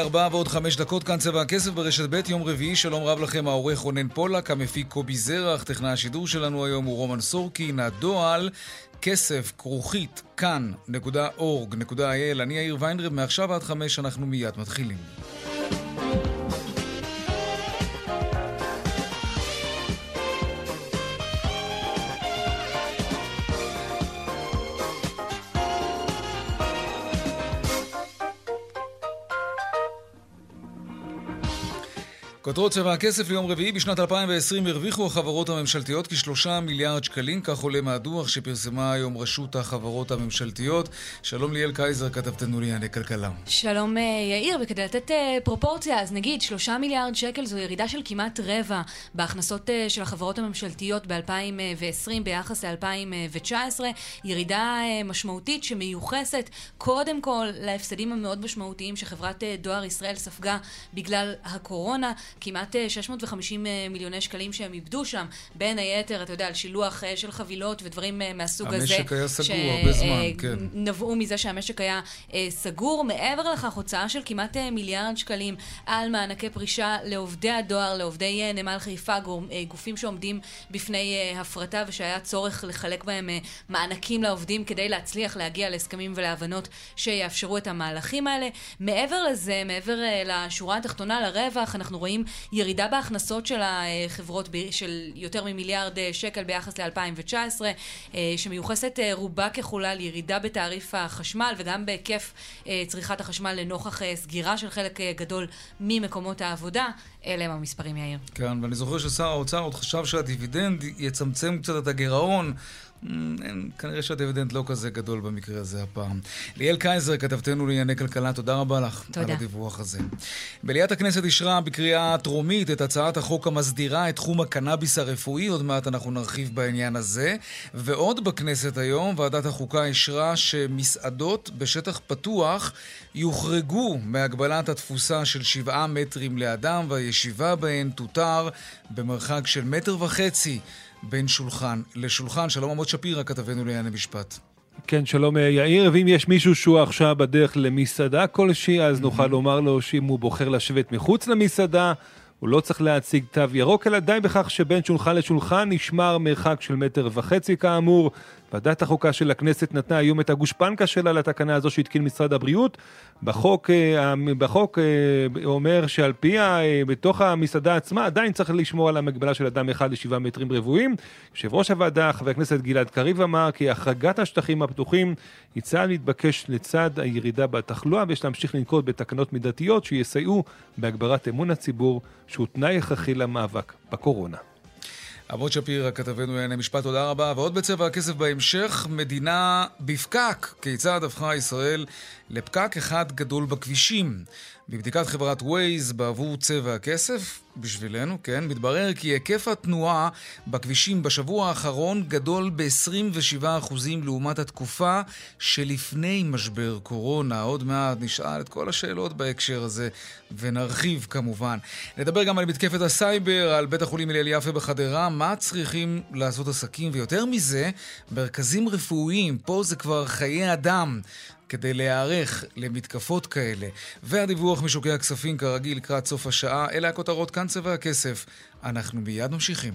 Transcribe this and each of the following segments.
ארבעה ועוד חמש דקות, כאן צבע הכסף ברשת ב', יום רביעי, שלום רב לכם, העורך רונן פולק, המפיק קובי זרח, טכנאי השידור שלנו היום הוא רומן סורקין, הדועל, כסף, כרוכית, כאן.org.il, אני יאיר ויינרב, מעכשיו עד חמש אנחנו מיד מתחילים. כותרות צבע הכסף ליום רביעי בשנת 2020 הרוויחו החברות הממשלתיות כשלושה מיליארד שקלים, כך עולה מהדוח שפרסמה היום רשות החברות הממשלתיות. שלום ליאל קייזר, כתבתנו לענייני כלכלה. שלום אה, יאיר, וכדי לתת אה, פרופורציה, אז נגיד שלושה מיליארד שקל זו ירידה של כמעט רבע בהכנסות אה, של החברות הממשלתיות ב-2020 ביחס ל-2019, ירידה משמעותית שמיוחסת קודם כל להפסדים המאוד משמעותיים שחברת דואר ישראל ספגה בגלל הקורונה. כמעט 650 אה, אה, מיליוני שקלים שהם איבדו שם, בין היתר, אתה יודע, על שילוח אה, של חבילות ודברים מהסוג המשק הזה. המשק היה סגור הרבה זמן, כן. שנבעו מזה שהמשק היה סגור. מעבר לכך, הוצאה של כמעט מיליארד שקלים על מענקי פרישה לעובדי הדואר, לעובדי נמל חיפה, גופים שעומדים בפני הפרטה ושהיה צורך לחלק בהם מענקים לעובדים כדי להצליח להגיע להסכמים ולהבנות שיאפשרו את המהלכים האלה. מעבר לזה, מעבר לשורה התחתונה, לרווח, אנחנו רואים ירידה בהכנסות של החברות של יותר ממיליארד אה, שקל ביחס ל-2019, אה, שמיוחסת אה, רובה ככולה לירידה בתעריף החשמל וגם בהיקף צריכת החשמל לנוכח סגירה של חלק גדול ממקומות העבודה. אלה הם המספרים, יאיר. כן, ואני זוכר ששר האוצר עוד חשב שהדיבידנד יצמצם קצת את הגירעון. אין, כנראה שהדיבידנד לא כזה גדול במקרה הזה הפעם. ליאל קייזר, כתבתנו לענייני כלכלה, תודה רבה לך תודה. על הדיווח הזה. מליאת הכנסת אישרה בקריאה טרומית את הצעת החוק המסדירה את תחום הקנאביס הרפואי, עוד מעט אנחנו נרחיב בעניין הזה. ועוד בכנסת היום, ועדת החוקה אישרה שמסעדות בשטח פתוח יוחרגו מהגבלת התפוסה של שבעה מטרים לאדם, והישיבה בהן תותר במרחק של מטר וחצי. בין שולחן לשולחן. שלום עמוד שפירא, כתבנו לענייני משפט. כן, שלום אה, יאיר, ואם יש מישהו שהוא עכשיו בדרך למסעדה כלשהי, אז נוכל לומר לו שאם הוא בוחר לשבת מחוץ למסעדה, הוא לא צריך להציג תו ירוק, אלא די בכך שבין שולחן לשולחן נשמר מרחק של מטר וחצי כאמור. ועדת החוקה של הכנסת נתנה היום את הגושפנקה שלה לתקנה הזו שהתקין משרד הבריאות. בחוק, אה, בחוק אה, אומר שעל פיה, אה, בתוך המסעדה עצמה עדיין צריך לשמור על המגבלה של אדם אחד לשבעה מטרים רבועים. יושב ראש הוועדה, חבר הכנסת גלעד קריב, אמר כי החרגת השטחים הפתוחים היא צעד מתבקש לצד הירידה בתחלואה, ויש להמשיך לנקוט בתקנות מידתיות שיסייעו בהגברת אמון הציבור, שהוא תנאי הכרחי למאבק בקורונה. עמוד שפירא, כתבנו לענייני משפט, תודה רבה. ועוד בצבע הכסף בהמשך, מדינה בפקק. כיצד הפכה ישראל לפקק אחד גדול בכבישים? בבדיקת חברת Waze בעבור צבע הכסף, בשבילנו, כן, מתברר כי היקף התנועה בכבישים בשבוע האחרון גדול ב-27% לעומת התקופה שלפני משבר קורונה. עוד מעט נשאל את כל השאלות בהקשר הזה, ונרחיב כמובן. נדבר גם על מתקפת הסייבר, על בית החולים הלל יפה בחדרה, מה צריכים לעשות עסקים, ויותר מזה, מרכזים רפואיים, פה זה כבר חיי אדם. כדי להיערך למתקפות כאלה. והדיווח משוקי הכספים כרגיל לקראת סוף השעה, אלה הכותרות כאן צבע הכסף. אנחנו מיד ממשיכים.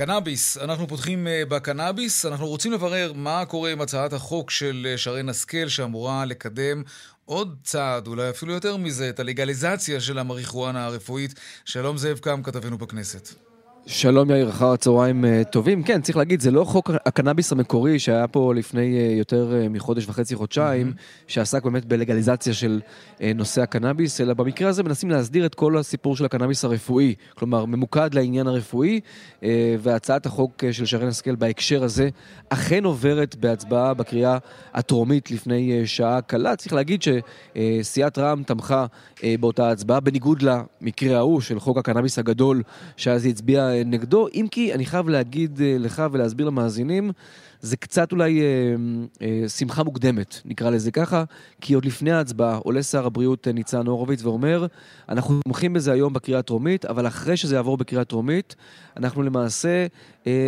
קנאביס, אנחנו פותחים אה, בקנאביס. אנחנו רוצים לברר מה קורה עם הצעת החוק של אה, שרן השכל שאמורה לקדם עוד צעד, אולי אפילו יותר מזה, את הלגליזציה של המריחואנה הרפואית. שלום זאב קם, כתבנו בכנסת. שלום יאיר, אחר הצהריים אה, טובים. כן, צריך להגיד, זה לא חוק הקנאביס המקורי שהיה פה לפני אה, יותר אה, מחודש וחצי, חודשיים, mm-hmm. שעסק באמת בלגליזציה של נושא הקנאביס, אלא במקרה הזה מנסים להסדיר את כל הסיפור של הקנאביס הרפואי. כלומר, ממוקד לעניין הרפואי, והצעת החוק של שרן השכל בהקשר הזה אכן עוברת בהצבעה בקריאה הטרומית לפני שעה קלה. צריך להגיד שסיעת רע"מ תמכה באותה הצבעה, בניגוד למקרה ההוא של חוק הקנאביס הגדול, שאז היא הצביעה נגדו, אם כי אני חייב להגיד אה, לך ולהסביר למאזינים, זה קצת אולי אה, אה, שמחה מוקדמת, נקרא לזה ככה, כי עוד לפני ההצבעה עולה שר הבריאות אה, ניצן הורוביץ ואומר, אנחנו תומכים בזה היום בקריאה הטרומית, אבל אחרי שזה יעבור בקריאה טרומית, אנחנו למעשה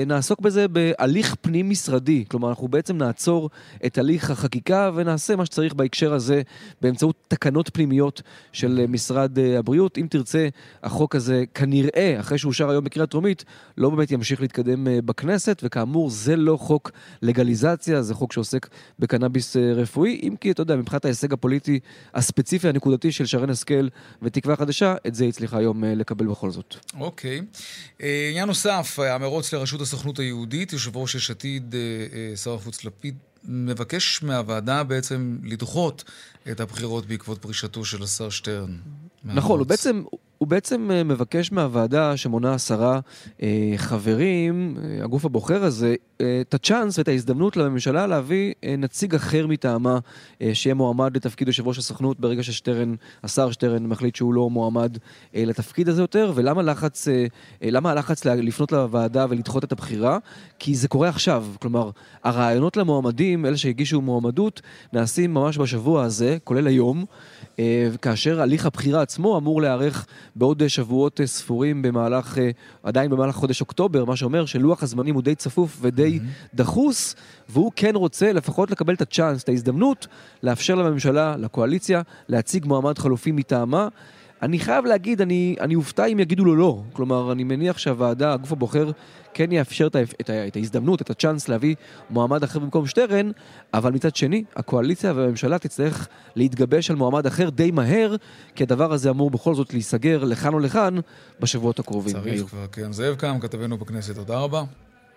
נעסוק בזה בהליך פנים-משרדי. כלומר, אנחנו בעצם נעצור את הליך החקיקה ונעשה מה שצריך בהקשר הזה באמצעות תקנות פנימיות של אה, משרד אה, הבריאות. אם תרצה, החוק הזה כנראה, אחרי שאושר היום בקריאה טרומית, לא באמת ימשיך להתקדם אה, בכנסת, וכאמור, זה לא חוק לגליזציה, זה חוק שעוסק בקנאביס אה, רפואי, אם כי, אתה יודע, מבחינת ההישג הפוליטי הספציפי הנקודתי של שרן השכל ותקווה חדשה, את זה הצליחה היום אה, לקבל בכל זאת. אוקיי. אה, עניין נוסף, המרוץ לראשות הסוכנות היהודית, יושב ראש יש עתיד, שר החוץ לפיד, מבקש מהוועדה בעצם לדחות את הבחירות בעקבות פרישתו של השר שטרן. נכון, הוא בעצם, הוא בעצם אה, מבקש מהוועדה שמונה עשרה אה, חברים, אה, הגוף הבוחר הזה, אה, את הצ'אנס ואת ההזדמנות לממשלה להביא אה, נציג אחר מטעמה אה, שיהיה מועמד לתפקיד יושב ראש הסוכנות ברגע ששטרן, השר שטרן מחליט שהוא לא מועמד אה, לתפקיד הזה יותר, ולמה לחץ, אה, אה, למה הלחץ לפנות לוועדה ולדחות את הבחירה? כי זה קורה עכשיו, כלומר, הרעיונות למועמדים, אלה שהגישו מועמדות, נעשים ממש בשבוע הזה, כולל היום. אה, כאשר הליך הבחירה עצמו אמור להיערך בעוד שבועות אה, ספורים במהלך, אה, עדיין במהלך חודש אוקטובר, מה שאומר שלוח הזמנים הוא די צפוף ודי mm-hmm. דחוס, והוא כן רוצה לפחות לקבל את הצ'אנס, את ההזדמנות, לאפשר לממשלה, לקואליציה, להציג מועמד חלופי מטעמה. אני חייב להגיד, אני, אני אופתע אם יגידו לו לא. כלומר, אני מניח שהוועדה, הגוף הבוחר, כן יאפשר את, את, את ההזדמנות, את הצ'אנס להביא מועמד אחר במקום שטרן, אבל מצד שני, הקואליציה והממשלה תצטרך להתגבש על מועמד אחר די מהר, כי הדבר הזה אמור בכל זאת להיסגר לכאן או לכאן בשבועות הקרובים. צריך כבר, כן. זאב קם, כתבנו בכנסת, תודה רבה.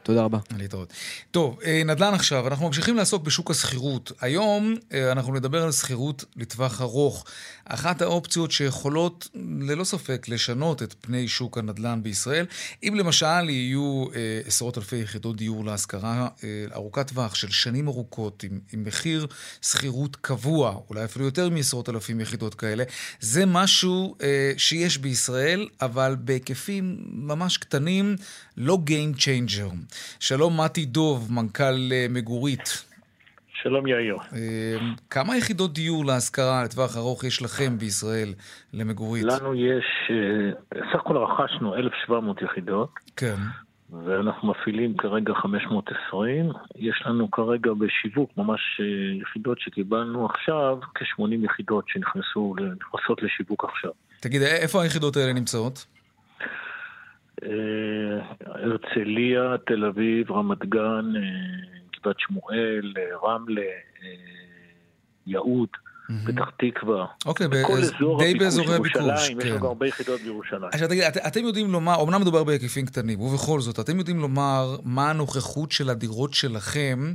תודה רבה. להתראות. טוב, אה, נדל"ן עכשיו, אנחנו ממשיכים לעסוק בשוק השכירות. היום אה, אנחנו נדבר על שכירות לטווח ארוך. אחת האופציות שיכולות ללא ספק לשנות את פני שוק הנדל"ן בישראל, אם למשל יהיו אה, עשרות אלפי יחידות דיור להשכרה ארוכת טווח של שנים ארוכות עם, עם מחיר שכירות קבוע, אולי אפילו יותר מעשרות אלפים יחידות כאלה, זה משהו שיש בישראל, אבל בהיקפים ממש קטנים, לא Game Changer. שלום מתי דוב, מנכ"ל אה, מגורית. שלום יאיר. אה, כמה יחידות דיור להשכרה לטווח ארוך יש לכם בישראל למגורית? לנו יש, אה, סך הכל רכשנו 1,700 יחידות. כן. ואנחנו מפעילים כרגע 520. יש לנו כרגע בשיווק ממש יחידות שקיבלנו עכשיו, כ-80 יחידות שנכנסו, נכנסות לשיווק עכשיו. תגיד, איפה היחידות האלה נמצאות? אה, הרצליה, תל אביב, רמת גן, אה, גבעת שמואל, אה, רמלה, יהוד. פתח תקווה. אוקיי, די באזורי הביקוש. יש לנו כן. הרבה יחידות בירושלים. עכשיו תגיד, את, אתם יודעים לומר, אומנם מדובר בהיקפים קטנים, ובכל זאת, אתם יודעים לומר מה הנוכחות של הדירות שלכם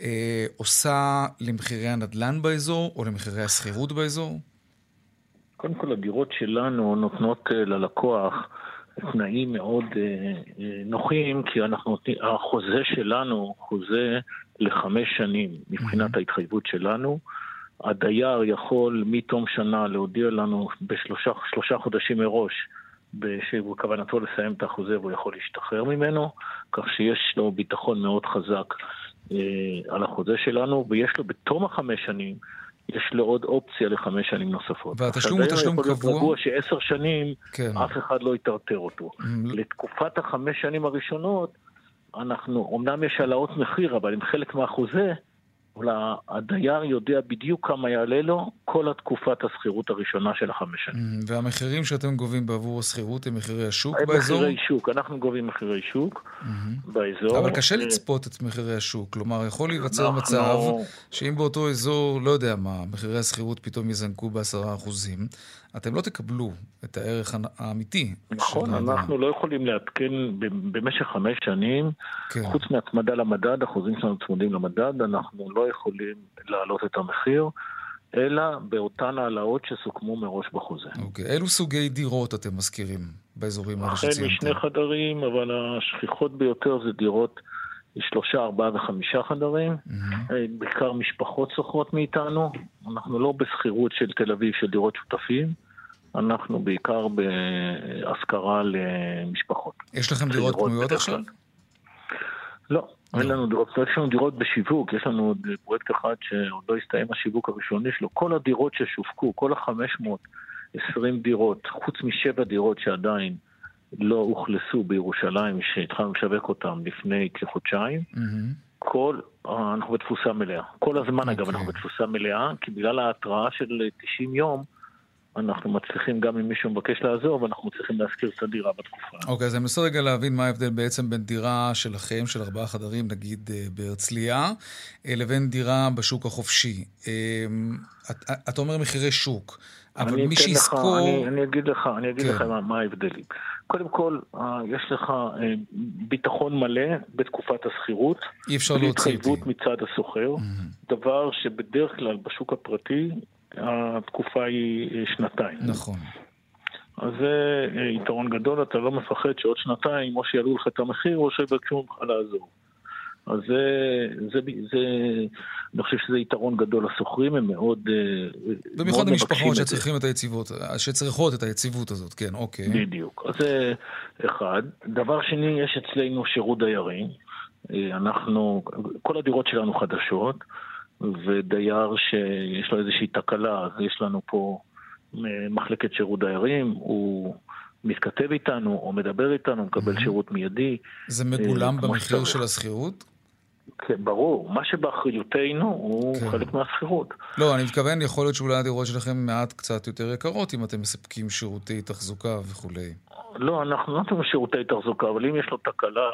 אה, עושה למחירי הנדל"ן באזור, או למחירי השכירות באזור? קודם כל, הדירות שלנו נותנות ללקוח תנאים מאוד אה, אה, נוחים, כי אנחנו, החוזה שלנו חוזה לחמש שנים מבחינת ההתחייבות שלנו. הדייר יכול מתום שנה להודיע לנו בשלושה חודשים מראש שבכוונתו לסיים את החוזה והוא יכול להשתחרר ממנו, כך שיש לו ביטחון מאוד חזק אה, על החוזה שלנו, ויש לו בתום החמש שנים יש לו עוד אופציה לחמש שנים נוספות. והתשלום הוא תשלום קבוע? עכשיו, רגוע שעשר שנים, כן. אף אחד לא יטרטר אותו. Mm-hmm. לתקופת החמש שנים הראשונות, אנחנו, אמנם יש העלאות מחיר, אבל עם חלק מהחוזה, אבל הדייר יודע בדיוק כמה יעלה לו כל התקופת השכירות הראשונה של החמש שנים. Mm, והמחירים שאתם גובים בעבור השכירות הם מחירי השוק באזור? מחירי שוק, אנחנו גובים מחירי שוק mm-hmm. באזור. אבל קשה לצפות את מחירי השוק, כלומר יכול להיווצר מצב שאם באותו אזור, לא יודע מה, מחירי השכירות פתאום יזנקו בעשרה אחוזים, אתם לא תקבלו את הערך האמיתי. נכון, אנחנו לא יכולים לעדכן במשך חמש שנים, כן. חוץ מהצמדה למדד, אחוזים שלנו צמודים למדד, אנחנו לא יכולים להעלות את המחיר. אלא באותן העלאות שסוכמו מראש בחוזה. אוקיי, אילו סוגי דירות אתם מזכירים באזורים האלה שציינתם? החל משני חדרים, אבל השכיחות ביותר זה דירות שלושה, ארבעה וחמישה חדרים. Mm-hmm. בעיקר משפחות שוכרות מאיתנו. אנחנו לא בשכירות של תל אביב של דירות שותפים. אנחנו בעיקר בהשכרה למשפחות. יש לכם דירות פנויות עכשיו? לא, אין לא. לנו דירות, יש לנו דירות בשיווק, יש לנו עוד פרויקט אחד שעוד לא הסתיים השיווק הראשוני שלו. כל הדירות ששווקו, כל ה-520 דירות, חוץ משבע דירות שעדיין לא אוכלסו בירושלים, שהתחלנו לשווק אותן לפני כחודשיים, כל, אנחנו בתפוסה מלאה. כל הזמן, אגב, אנחנו אוקיי. בתפוסה מלאה, כי בגלל ההתראה של 90 יום, אנחנו מצליחים, גם אם מישהו מבקש לעזור, ואנחנו מצליחים להשכיר את הדירה בתקופה. אוקיי, אז אני מנסה רגע להבין מה ההבדל בעצם בין דירה שלכם, של ארבעה חדרים, נגיד אה, בהרצליה, אה, לבין דירה בשוק החופשי. אה, אתה אומר מחירי שוק, אבל מי שיזכור... אני, אני אגיד לך, אני אגיד כן. לך מה, מה ההבדלים. קודם כל, יש לך ביטחון מלא בתקופת השכירות. אי אפשר להוציא אותי. בהתחייבות מצד השוכר, mm-hmm. דבר שבדרך כלל בשוק הפרטי התקופה היא שנתיים. נכון. אז זה אה, יתרון גדול, אתה לא מפחד שעוד שנתיים או שיעלו לך את המחיר או שיבקשו ממך לעזור. אז זה, זה, זה, אני חושב שזה יתרון גדול לשוכרים, הם מאוד... אה, במיוחד המשפחות שצריכים את היציבות, שצריכות את היציבות הזאת, כן, אוקיי. בדיוק. אז זה אחד. דבר שני, יש אצלנו שירות דיירים. אה, אנחנו, כל הדירות שלנו חדשות. ודייר שיש לו איזושהי תקלה, אז יש לנו פה אה, מחלקת שירות דיירים, הוא מתכתב איתנו או מדבר איתנו, מקבל שירות מיידי. זה מגולם אה, במחיר של השכירות? כן, ברור. מה שבאחריותנו הוא כן. חלק מהשכירות. לא, אני מתכוון, יכול להיות שאולי הדירות שלכם מעט קצת יותר יקרות אם אתם מספקים שירותי תחזוקה וכולי. לא, אנחנו לא נותנים שירותי תחזוקה, אבל אם יש לו תקלה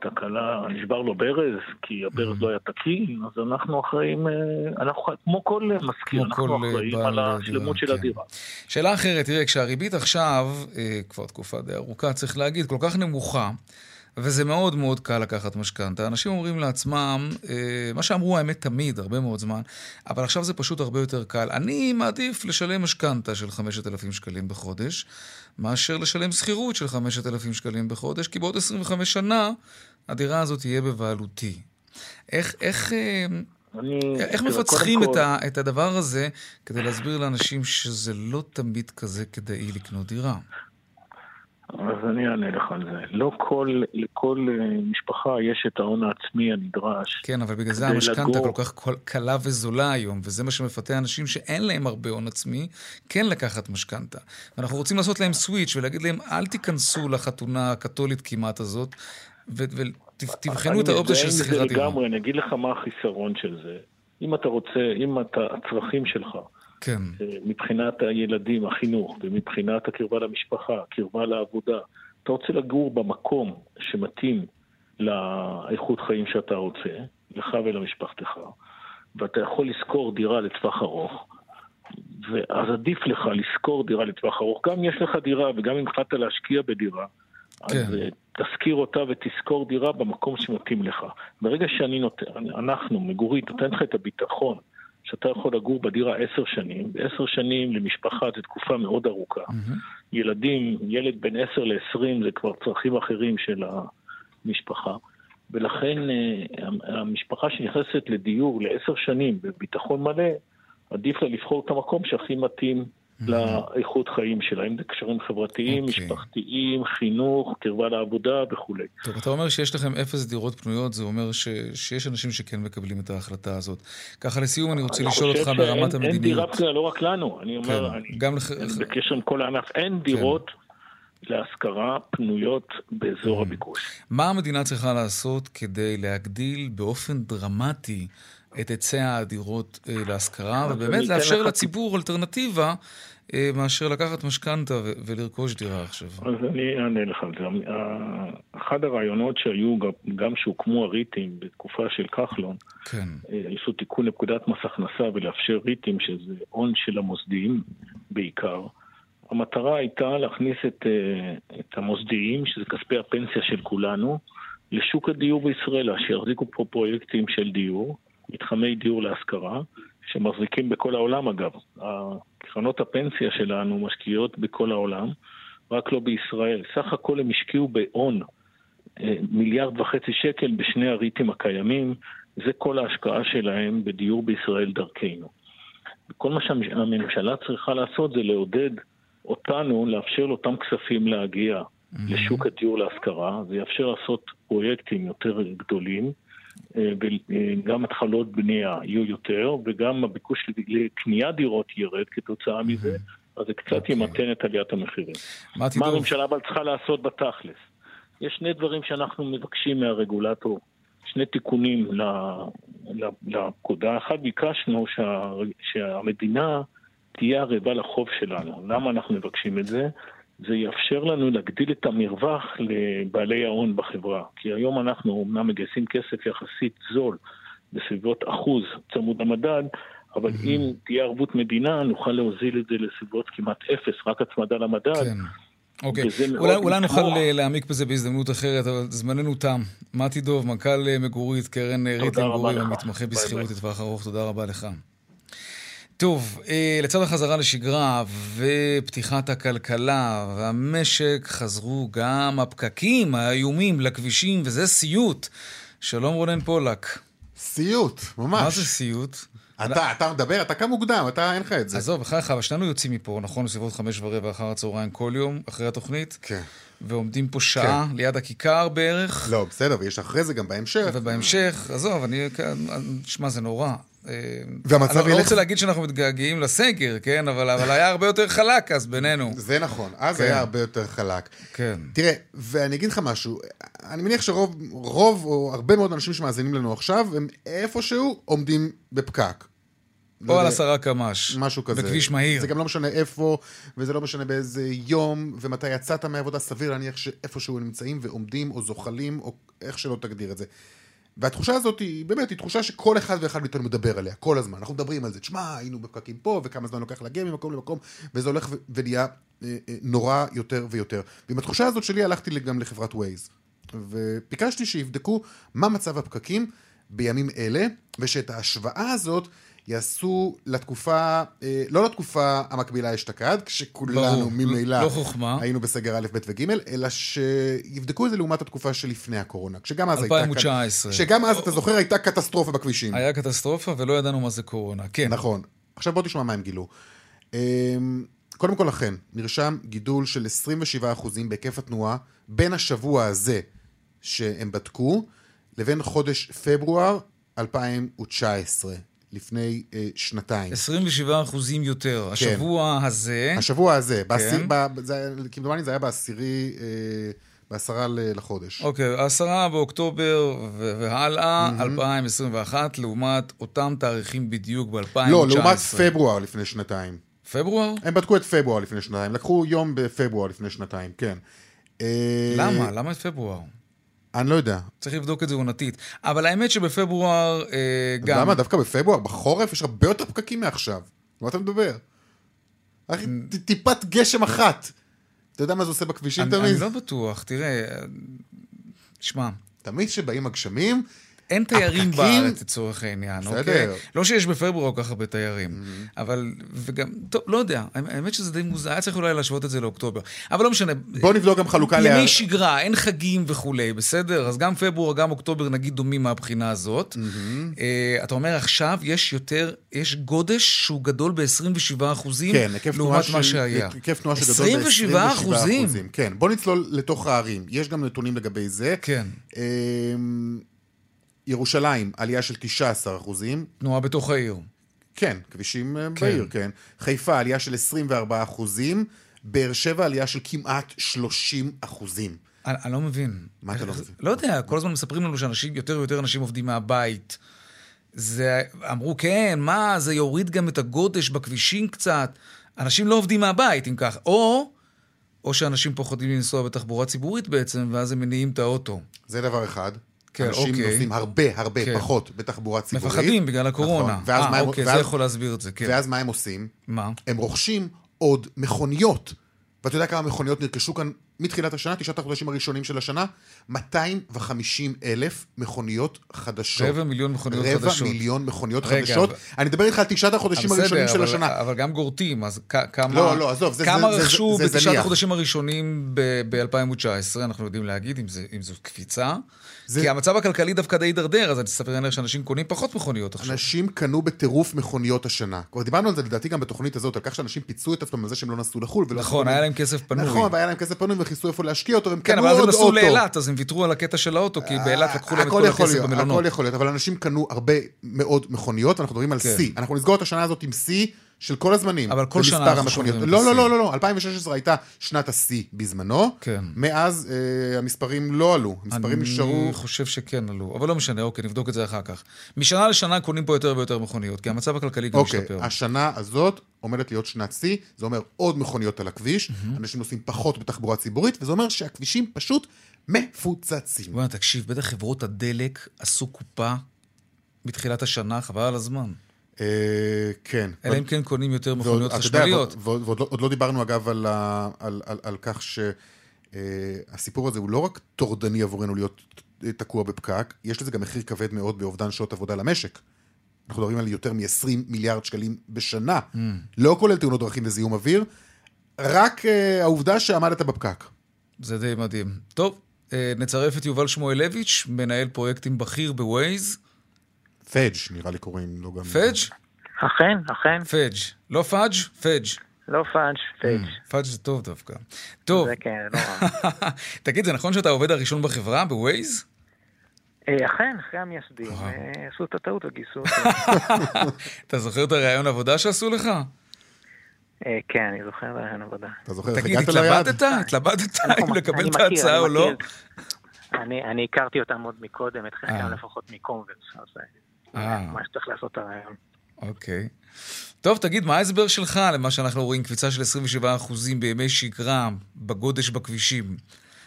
תקלה, נשבר לו ברז, כי הברז לא היה תקין, אז אנחנו אחראים, אה, אנחנו כמו כל מזכיר, אנחנו כל אחראים על השלמות של כן. הדירה. שאלה אחרת, תראה, כשהריבית עכשיו, אה, כבר תקופה די ארוכה, צריך להגיד, כל כך נמוכה, וזה מאוד מאוד קל לקחת משכנתה. אנשים אומרים לעצמם, אה, מה שאמרו האמת תמיד, הרבה מאוד זמן, אבל עכשיו זה פשוט הרבה יותר קל. אני מעדיף לשלם משכנתה של 5,000 שקלים בחודש, מאשר לשלם שכירות של 5,000 שקלים בחודש, כי בעוד 25 שנה הדירה הזאת תהיה בבעלותי. איך, איך, אה, אני, איך מפצחים כל... את, ה, את הדבר הזה כדי להסביר לאנשים שזה לא תמיד כזה כדאי לקנות דירה? אז אני אענה לך על זה. לא כל, לכל אה, משפחה יש את ההון העצמי הנדרש. כן, אבל בגלל זה המשכנתה כל כך קלה וזולה היום, וזה מה שמפתה אנשים שאין להם הרבה הון עצמי, כן לקחת משכנתה. ואנחנו רוצים לעשות להם סוויץ' ולהגיד להם, אל תיכנסו לחתונה הקתולית כמעט הזאת, ותבחנו את האופציה של שכירת דירה. לגמרי, אני אגיד לך מה החיסרון של זה. אם אתה רוצה, אם אתה, הצרכים שלך, כן. מבחינת הילדים, החינוך, ומבחינת הקרבה למשפחה, קרבה לעבודה. אתה רוצה לגור במקום שמתאים לאיכות חיים שאתה רוצה, לך ולמשפחתך, ואתה יכול לשכור דירה לטווח ארוך, ואז עדיף לך לשכור דירה לטווח ארוך. גם אם יש לך דירה וגם אם החלטת להשקיע בדירה, כן. אז אה, תשכיר אותה ותשכור דירה במקום שמתאים לך. ברגע שאני נותן, אנחנו, מגורית, נותן לך את הביטחון שאתה יכול לגור בדירה עשר שנים, ועשר שנים למשפחה זה תקופה מאוד ארוכה. Mm-hmm. ילדים, ילד בין עשר לעשרים זה כבר צרכים אחרים של המשפחה. ולכן אה, המשפחה שנכנסת לדיור לעשר שנים בביטחון מלא, עדיף לה לבחור את המקום שהכי מתאים לאיכות חיים שלה, אם זה קשרים חברתיים, okay. אוקיי. משפחתיים, חינוך, קרבה לעבודה וכולי. טוב, אתה אומר שיש לכם אפס דירות פנויות, זה אומר ש... שיש אנשים שכן מקבלים את ההחלטה הזאת. ככה לסיום אני רוצה לשאול אותך ברמת המדיניות. אין דירה פנויה, לא רק לנו, אני אומר, כן, אני, גם לח... אני בקשר עם כל הענף, אין כן. דירות להשכרה פנויות באזור הביקוש. מה המדינה צריכה לעשות כדי להגדיל באופן דרמטי את היצע הדירות אה, להשכרה, ובאמת לאפשר לציבור אלטרנטיבה אה, מאשר לקחת משכנתה ולרכוש דירה עכשיו. אז אני אענה לך על זה. אחד הרעיונות שהיו, גם שהוקמו הריטים בתקופה של כחלון, כן. עשו תיקון לפקודת מס הכנסה ולאפשר ריטים, שזה הון של המוסדיים בעיקר. המטרה הייתה להכניס את, את המוסדיים, שזה כספי הפנסיה של כולנו, לשוק הדיור בישראל, שיחזיקו פה פרויקטים של דיור, מתחמי דיור להשכרה, שמחזיקים בכל העולם אגב. קרנות הפנסיה שלנו משקיעות בכל העולם, רק לא בישראל. סך הכל הם השקיעו בהון אה, מיליארד וחצי שקל בשני הריטים הקיימים, זה כל ההשקעה שלהם בדיור בישראל דרכנו. כל מה שהממשלה צריכה לעשות זה לעודד אותנו לאפשר לאותם כספים להגיע mm-hmm. לשוק הדיור להשכרה, זה יאפשר לעשות פרויקטים יותר גדולים. אה, וגם התחלות בנייה יהיו יותר, וגם הביקוש לקניית דירות ירד כתוצאה מזה, אז זה קצת okay. אוקיי. ימתן את עליית המחירים. מה הממשלה אבל צריכה לעשות בתכלס? יש שני דברים שאנחנו מבקשים מהרגולטור, שני תיקונים לפקודה. אחד, ביקשנו שה, שהמדינה תהיה ערבה לחוב שלנו. למה אנחנו מבקשים את זה? זה יאפשר לנו להגדיל את המרווח לבעלי ההון בחברה. כי היום אנחנו אומנם מגייסים כסף יחסית זול, בסביבות אחוז צמוד המדד, אבל mm-hmm. אם תהיה ערבות מדינה, נוכל להוזיל את זה לסביבות כמעט אפס, רק הצמדה למדד. כן. אוקיי, אולי, אולי נוכל אה, להעמיק בזה בהזדמנות אחרת, אבל זמננו תם. מתי דוב, מנכ"ל אה, מגורית, קרן אה, ריט למגורים, המתמחה בשכירות לטווח ארוך, תודה רבה לך. טוב, אה, לצד החזרה לשגרה ופתיחת הכלכלה והמשק חזרו גם הפקקים האיומים לכבישים, וזה סיוט. שלום רונן פולק. סיוט, ממש. מה זה סיוט? אתה, אתה מדבר, אתה קם מוקדם, אתה אין לך את זה. עזוב, בחייך, אבל שנינו יוצאים מפה, נכון? בסביבות חמש ורבע אחר הצהריים כל יום, אחרי התוכנית. כן. ועומדים פה שעה כן. ליד הכיכר בערך. לא, בסדר, ויש אחרי זה גם בהמשך. ובהמשך, עזוב, אני, שמע, זה נורא. והמצב ילך... אני לא רוצה להגיד שאנחנו מתגעגעים לסגר, כן? אבל, אבל היה הרבה יותר חלק אז בינינו. זה נכון, אז כן. היה הרבה יותר חלק. כן. תראה, ואני אגיד לך משהו, אני מניח שרוב, רוב או הרבה מאוד אנשים שמאזינים לנו עכשיו, הם איפשהו עומדים בפקק. או לא על עשרה קמ"ש. משהו כזה. בכביש מהיר. זה גם לא משנה איפה, וזה לא משנה באיזה יום, ומתי יצאת מהעבודה, סביר להניח שאיפשהו נמצאים ועומדים, או זוחלים, או איך שלא תגדיר את זה. והתחושה הזאת היא באמת, היא תחושה שכל אחד ואחד מאיתנו מדבר עליה, כל הזמן. אנחנו מדברים על זה, תשמע, היינו בפקקים פה, וכמה זמן לוקח להגיע ממקום למקום, וזה הולך ונהיה אה, אה, נורא יותר ויותר. ועם התחושה הזאת שלי הלכתי גם לחברת ווייז, וביקשתי שיבדקו מה מצב הפקקים בימים אלה, ושאת ההשוואה הזאת יעשו לתקופה, אה, לא לתקופה המקבילה אשתקד, כשכולנו ממילא לא חוכמה. היינו בסגר א', ב' וג', אלא שיבדקו את זה לעומת התקופה שלפני הקורונה. כשגם אז 2019. הייתה... כשגם אז, אתה זוכר, הייתה קטסטרופה בכבישים. היה קטסטרופה ולא ידענו מה זה קורונה, כן. נכון. עכשיו בוא תשמע מה הם גילו. אמ, קודם כל אכן, נרשם גידול של 27% בהיקף התנועה בין השבוע הזה שהם בדקו, לבין חודש פברואר 2019. לפני אה, שנתיים. 27 אחוזים יותר. כן. השבוע הזה... השבוע הזה. כן. כמדומני זה היה בעשירי... אה, בעשרה לחודש. אוקיי, עשרה באוקטובר והלאה, mm-hmm. 2021, לעומת אותם תאריכים בדיוק ב-2019. לא, לעומת פברואר לפני שנתיים. פברואר? הם בדקו את פברואר לפני שנתיים, לקחו יום בפברואר לפני שנתיים, כן. למה? למה את פברואר? אני לא יודע. צריך לבדוק את זה עונתית. אבל האמת שבפברואר אה, גם... למה? דווקא בפברואר? בחורף יש הרבה יותר פקקים מעכשיו. מה אתה מדבר? אחי, טיפת גשם אחת. אתה יודע מה זה עושה בכבישים תמיד? אני לא בטוח, תראה, שמע. תמיד כשבאים הגשמים, אין תיירים הפקקים... בארץ לצורך העניין, בסדר. אוקיי? לא שיש בפברואר כל כך הרבה תיירים, mm-hmm. אבל, וגם, טוב, לא יודע, האמת שזה די מוזר, היה צריך אולי להשוות את זה לאוקטובר, אבל לא משנה. בוא נבדוק גם חלוקה ל... ימי לה... שגרה, אין חגים וכולי, בסדר? אז גם פברואר, גם אוקטובר נגיד דומים מהבחינה הזאת. Mm-hmm. Uh, אתה אומר עכשיו יש יותר, יש גודש שהוא גדול ב-27 אחוזים, כן, לעומת מה שהיה. היקף תנועה שגדול ב-27 אחוזים. כן, בוא נצלול לתוך הערים, יש גם נתונים לגבי זה. כן. Uh, ירושלים, עלייה של 19 אחוזים. תנועה בתוך העיר. כן, כבישים אה, כן. בעיר, כן. חיפה, עלייה של 24 אחוזים. באר שבע עלייה של כמעט 30 אחוזים. אני, אני לא מבין. מה אתה לא מבין? לא יודע, כל הזמן מספרים לנו שאנשים, יותר ויותר אנשים עובדים מהבית. זה, אמרו, כן, מה, זה יוריד גם את הגודש בכבישים קצת. אנשים לא עובדים מהבית, אם כך. או, או שאנשים פוחדים לנסוע בתחבורה ציבורית בעצם, ואז הם מניעים את האוטו. זה דבר אחד. כן, אנשים אוקיי. נוסעים הרבה הרבה כן. פחות בתחבורה ציבורית. מפחדים בגלל הקורונה. נכון. ואז מה אה, הם- אוקיי, זה ואז- יכול להסביר את זה, כן. ואז מה הם עושים? מה? הם רוכשים עוד מכוניות. ואתה יודע כמה מכוניות נרכשו כאן מתחילת השנה, תשעת החודשים הראשונים של השנה? 250 אלף מכוניות חדשות. רבע מיליון מכוניות רבע חדשות. מיליון מכוניות רגע, חדשות. אבל- אני מדבר איתך על תשעת החודשים בסדר, הראשונים של אבל- השנה. אבל גם גורטים, אז כ- כמה... לא, לא, עזוב, זה- כמה זה- זה- רכשו זה בתשעת זניח. החודשים הראשונים ב-2019, אנחנו יודעים להגיד אם זה- אם זו קפיצה. זה- כי המצב הכלכלי דווקא די הידרדר, אז אני אספר לך שאנשים קונים פחות מכוניות עכשיו. אנשים קנו בטירוף מכוניות השנה. כבר דיברנו על זה לדעתי גם בתוכנית הזאת, על כך שאנשים פיצו את עצמם על זה שהם לא נסעו לחו"ל. נכון, היה להם כסף פנוי. נכון, והיה להם כסף פנוי וכיסו איפה להשקיע אותו, והם כן, קנו אבל אז הם עוד נסעו אוטו. לאילת, אז הם ויתרו על הקטע של האוטו, כי באילת לקחו להם את כל הכסף במלונות. הכל יכול להיות, אבל אנשים קנו הרבה מאוד מכוניות, ואנחנו מדברים על כן. שיא. אנחנו נסגור את השנה הזאת עם שיא של כל הזמנים. אבל כל שנה אנחנו. שומרים את לא, לא, השיא. לא, לא, לא, 2016 הייתה שנת השיא בזמנו. כן. מאז אה, המספרים לא עלו, המספרים נשארו... אני חושב שכן עלו, אבל לא משנה, אוקיי, נבדוק את זה אחר כך. משנה לשנה קונים פה יותר ויותר מכוניות, כי המצב הכלכלי גם אוקיי, משתפר. השנה הזאת עומדת להיות שנת שיא, זה אומר עוד מכוניות על הכביש, אנשים נוסעים פחות בתחבורה ציבורית, וזה אומר שהכבישים פשוט מפוצצים. בוא'נה, תקשיב, בטח חברות הדלק עשו קופה מתחילת השנה, חבל על הזמן. אה, כן. אלא אם כן קונים יותר מכוניות חשמליות. ועוד- לא- דיברנו אגב על, כך שהסיפור הזה הוא לא רק טורדני עבורנו להיות תקוע בפקק, יש לזה גם מחיר כבד מאוד באובדן שעות עבודה למשק. אנחנו מדברים על יותר מ-20 מיליארד שקלים בשנה, אממ. לא כולל תאונות דרכים וזיהום אוויר, רק אה, העובדה שעמדת בפקק. זה די מדהים. טוב, אה, נצרף את יובל שמואלביץ', מנהל פרויקטים בכיר בווייז. פאג' נראה לי קוראים לו גם. פאג'? אכן, אכן, פאג'. לא פאג'? פאג'. לא פאג', פאג'. פאג' זה טוב דווקא. טוב, זה כן, לא רע. תגיד, זה נכון שאתה העובד הראשון בחברה, בווייז? אה, אכן, אחרי המייסדים. אה, עשו את הטעות וגייסו אותי. אתה זוכר את הראיון עבודה שעשו לך? אה, כן, אני זוכר רעיון עבודה. אתה זוכר איך תגיד, הגעת ליעד? התלבטת? התלבטת אנחנו- אם לקבל את ההצעה או לא? אני הכרתי אותם עוד מקודם, את. חלקם לפחות מקומברס, אה, אה. ממש צריך לעשות את הרעיון. אוקיי. טוב, תגיד, מה ההסבר שלך למה שאנחנו רואים קפיצה של 27% בימי שגרה בגודש בכבישים?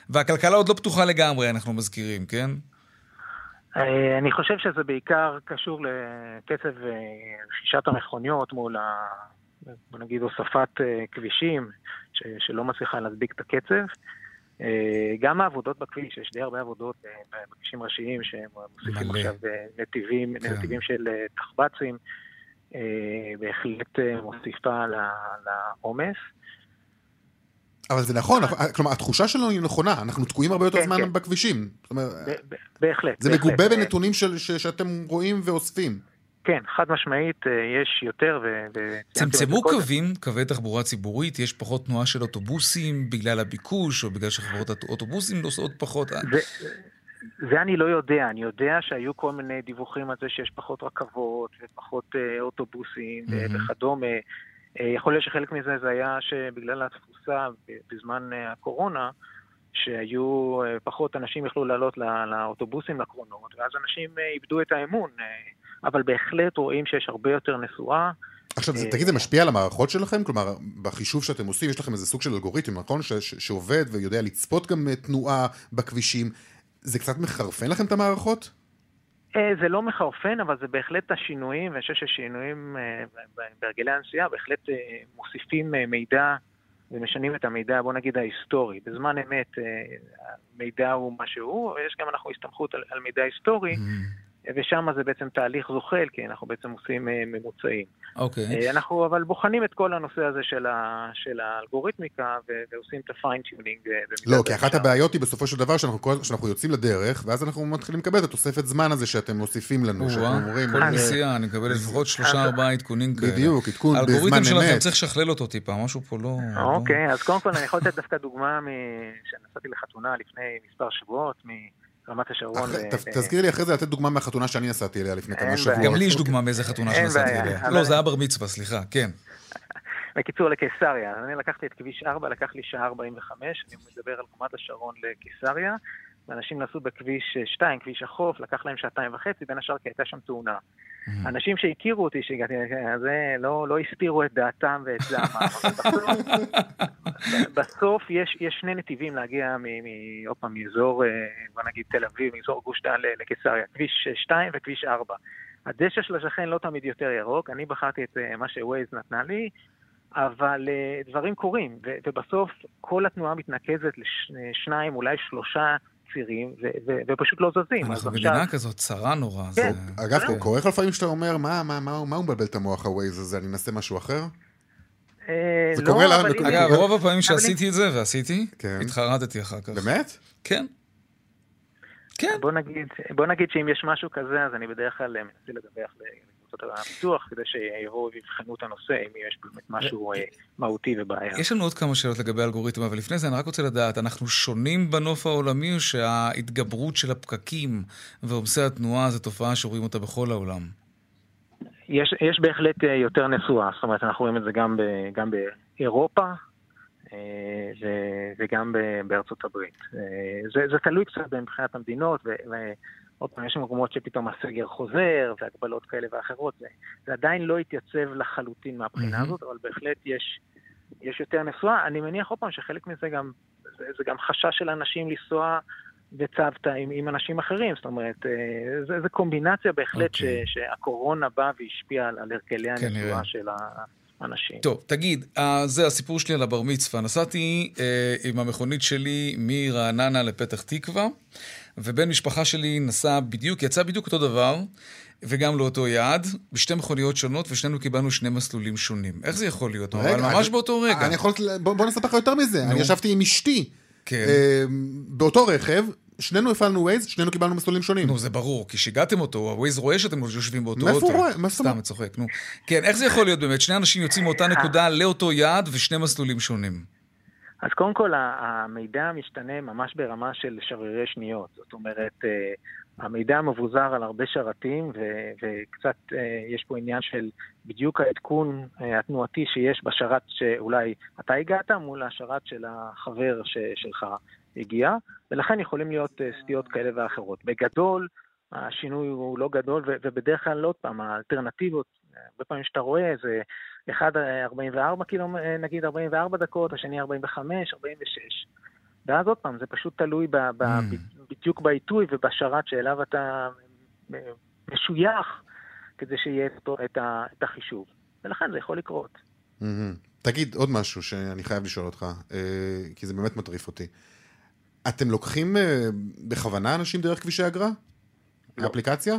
והכלכלה עוד לא פתוחה לגמרי, אנחנו מזכירים, כן? אה, אני חושב שזה בעיקר קשור לקצב רכישת המכוניות מול, ה... בוא נגיד, הוספת כבישים, ש... שלא מצליחה להדביק את הקצב. אה, גם העבודות בכביש, יש די הרבה עבודות אה, בכבישים ראשיים שהם מוסיפים מלא. עכשיו אה, נתיבים, כן. נתיבים של תחב"צים, בהחלט מוסיפה לעומס. אבל זה נכון, כלומר, התחושה שלנו היא נכונה, אנחנו תקועים הרבה יותר כן, זמן כן. בכבישים. זאת אומרת, בהחלט. זה בהחלט. מגובה אה, בנתונים של- ש- שאתם רואים ואוספים. כן, חד משמעית, אה, יש יותר ו... צמצמו. קווים, קווי תחבורה ציבורית, יש פחות תנועה של אוטובוסים בגלל הביקוש, או בגלל שחברות האוטובוסים נוסעות פחות. זה, זה אני לא יודע, אני יודע שהיו כל מיני דיווחים על זה שיש פחות רכבות ופחות אה, אוטובוסים mm-hmm. וכדומה. אה, יכול להיות שחלק מזה זה היה שבגלל התפוסה בזמן הקורונה, שהיו פחות אנשים יכלו לעלות לא, לאוטובוסים לקרונות, ואז אנשים איבדו את האמון. אבל בהחלט רואים שיש הרבה יותר נסועה. עכשיו, זה- אה, תגיד, זה משפיע על המערכות שלכם? כלומר, בחישוב שאתם עושים, יש לכם איזה סוג של אלגוריתם, נכון? ש- ש- שעובד ויודע לצפות גם אה, תנועה בכבישים. זה קצת מחרפן לכם את המערכות? אה, זה לא מחרפן, אבל זה בהחלט השינויים, ואני חושב ששינויים בהרגלי הנסיעה בהחלט מוסיפים מידע ומשנים את המידע, בוא נגיד ההיסטורי. בזמן אמת המידע הוא מה שהוא, ויש גם אנחנו הסתמכות על, על מידע היסטורי, ושם זה בעצם תהליך זוחל, כי אנחנו בעצם עושים אה, ממוצעים. אוקיי. אה, אנחנו אבל בוחנים את כל הנושא הזה של, ה, של האלגוריתמיקה, ו- ועושים את ה fine tuning. לא, כי אחת הבעיות היא בסופו של דבר שאנחנו שאנחנו יוצאים לדרך, ואז אנחנו מתחילים לקבל את התוספת זמן הזה שאתם מוסיפים לנו, שאתם אומרים... כל אה, נסיעה, אני מקבל לפחות שלושה ארבעה עדכונים כאלה. בדיוק, עדכון בזמן האלגוריתם שלכם אמת. צריך לשכלל אותו טיפה, משהו פה לא... לא- אוקיי, אז קודם כל אני יכול לתת דווקא דוגמה מ... שנסעתי לחתונה לפני מספר שבועות מרמת השרון. ל- ת- תזכיר לי אחרי זה לתת דוגמה מהחתונה שאני נסעתי אליה לפני כמה. שבועות. גם לי יש דוגמה מאיזה חתונה שנסעתי אליה. לא, זה היה בר מצווה, סליחה, כן. בקיצור, לקיסריה. אני לקחתי את כביש 4, לקח לי שעה 45, אני מדבר על קומת השרון לקיסריה. ואנשים נסעו בכביש 2, כביש החוף, לקח להם שעתיים וחצי, בין השאר כי הייתה שם תאונה. Mm-hmm. אנשים שהכירו אותי, שהגעתי, זה לא, לא הסתירו את דעתם ואת זעמם. בסוף יש, יש שני נתיבים להגיע, עוד פעם, מאזור, אה, בוא נגיד תל אביב, מאזור גוש דן לקיסריה, כביש 2 וכביש 4. הדשא של השכן לא תמיד יותר ירוק, אני בחרתי את אה, מה שווייז נתנה לי, אבל דברים קורים, ובסוף כל התנועה מתנקזת לשניים, אולי שלושה צירים, ו- ו- ופשוט לא זזים. אנחנו מדינה עכשיו... כזאת צרה נורא. כן. זה... אגב, כן. קורה לך לפעמים שאתה אומר, מה, מה, מה, מה הוא מבלבל את המוח הווייז הזה, אני אנסה משהו אחר? אה, זה לא, קורה לנו. אגב, רוב הפעמים שעשיתי את זה, ועשיתי, כן. התחרטתי אחר כך. באמת? כן. כן. בוא נגיד, בוא נגיד שאם יש משהו כזה, אז אני בדרך כלל מנסה לדווח לקבוצות הפיתוח, כדי שיבואו ויבחנו את הנושא, אם יש באמת משהו אה, מהותי ובעיה. יש לנו עוד כמה שאלות לגבי אלגוריתם, אבל לפני זה אני רק רוצה לדעת, אנחנו שונים בנוף העולמי, או שההתגברות של הפקקים ועומסי התנועה זו תופעה שרואים אותה בכל העולם? יש, יש בהחלט אה, יותר נשואה, זאת אומרת, אנחנו רואים את זה גם, ב, גם באירופה, אה, וגם בארצות הברית. זה, זה תלוי קצת מבחינת המדינות, עוד פעם, יש מקומות שפתאום הסגר חוזר, והגבלות כאלה ואחרות, זה, זה עדיין לא התייצב לחלוטין מהבחינה mm-hmm. הזאת, אבל בהחלט יש, יש יותר נסועה. אני מניח עוד פעם שחלק מזה גם, זה, זה גם חשש של אנשים לנסוע בצוותא עם, עם אנשים אחרים, זאת אומרת, אה, זה, זה קומבינציה בהחלט okay. ש, אוקיי. שהקורונה באה והשפיעה על, על הרגלי הנסועה של ה... אנשים. טוב, תגיד, אה, זה הסיפור שלי על הבר מצווה. נסעתי אה, עם המכונית שלי מרעננה לפתח תקווה, ובן משפחה שלי נסע בדיוק, יצא בדיוק אותו דבר, וגם לאותו יעד, בשתי מכוניות שונות, ושנינו קיבלנו שני מסלולים שונים. איך זה יכול להיות? רגע, אבל ממש אני, באותו רגע. אני יכול... בוא, בוא נספר לך יותר מזה. נו. אני ישבתי עם אשתי. כן. אה, באותו רכב, שנינו הפעלנו ווייז, שנינו קיבלנו מסלולים שונים. נו, זה ברור, כי שיגעתם אותו, הווייז רואה שאתם יושבים באותו אוטו. מאיפה הוא רואה? סתם, צוחק, נו. כן, איך זה יכול להיות באמת? שני אנשים יוצאים מאותה נקודה לאותו יעד ושני מסלולים שונים. אז קודם כל, המידע משתנה ממש ברמה של שברירי שניות. זאת אומרת, אה, המידע מבוזר על הרבה שרתים, ו- וקצת אה, יש פה עניין של בדיוק העדכון אה, התנועתי שיש בשרת שאולי אתה הגעת, מול השרת של החבר ש- שלך הגיע, ולכן יכולים להיות סטיות כאלה ואחרות. בגדול, השינוי הוא לא גדול, ו- ובדרך כלל, עוד פעם, האלטרנטיבות, הרבה פעמים שאתה רואה, זה אחד 44 קילומ... נגיד 44 דקות, השני 45, 46. ואז עוד פעם, זה פשוט תלוי ב- ב- mm. בדיוק בעיתוי ובשרת שאליו אתה משוייך, כדי שיהיה את, ה- את החישוב. ולכן זה יכול לקרות. Mm-hmm. תגיד עוד משהו שאני חייב לשאול אותך, אה, כי זה באמת מטריף אותי. אתם לוקחים אה, בכוונה אנשים דרך כבישי אגרה? לא. האפליקציה?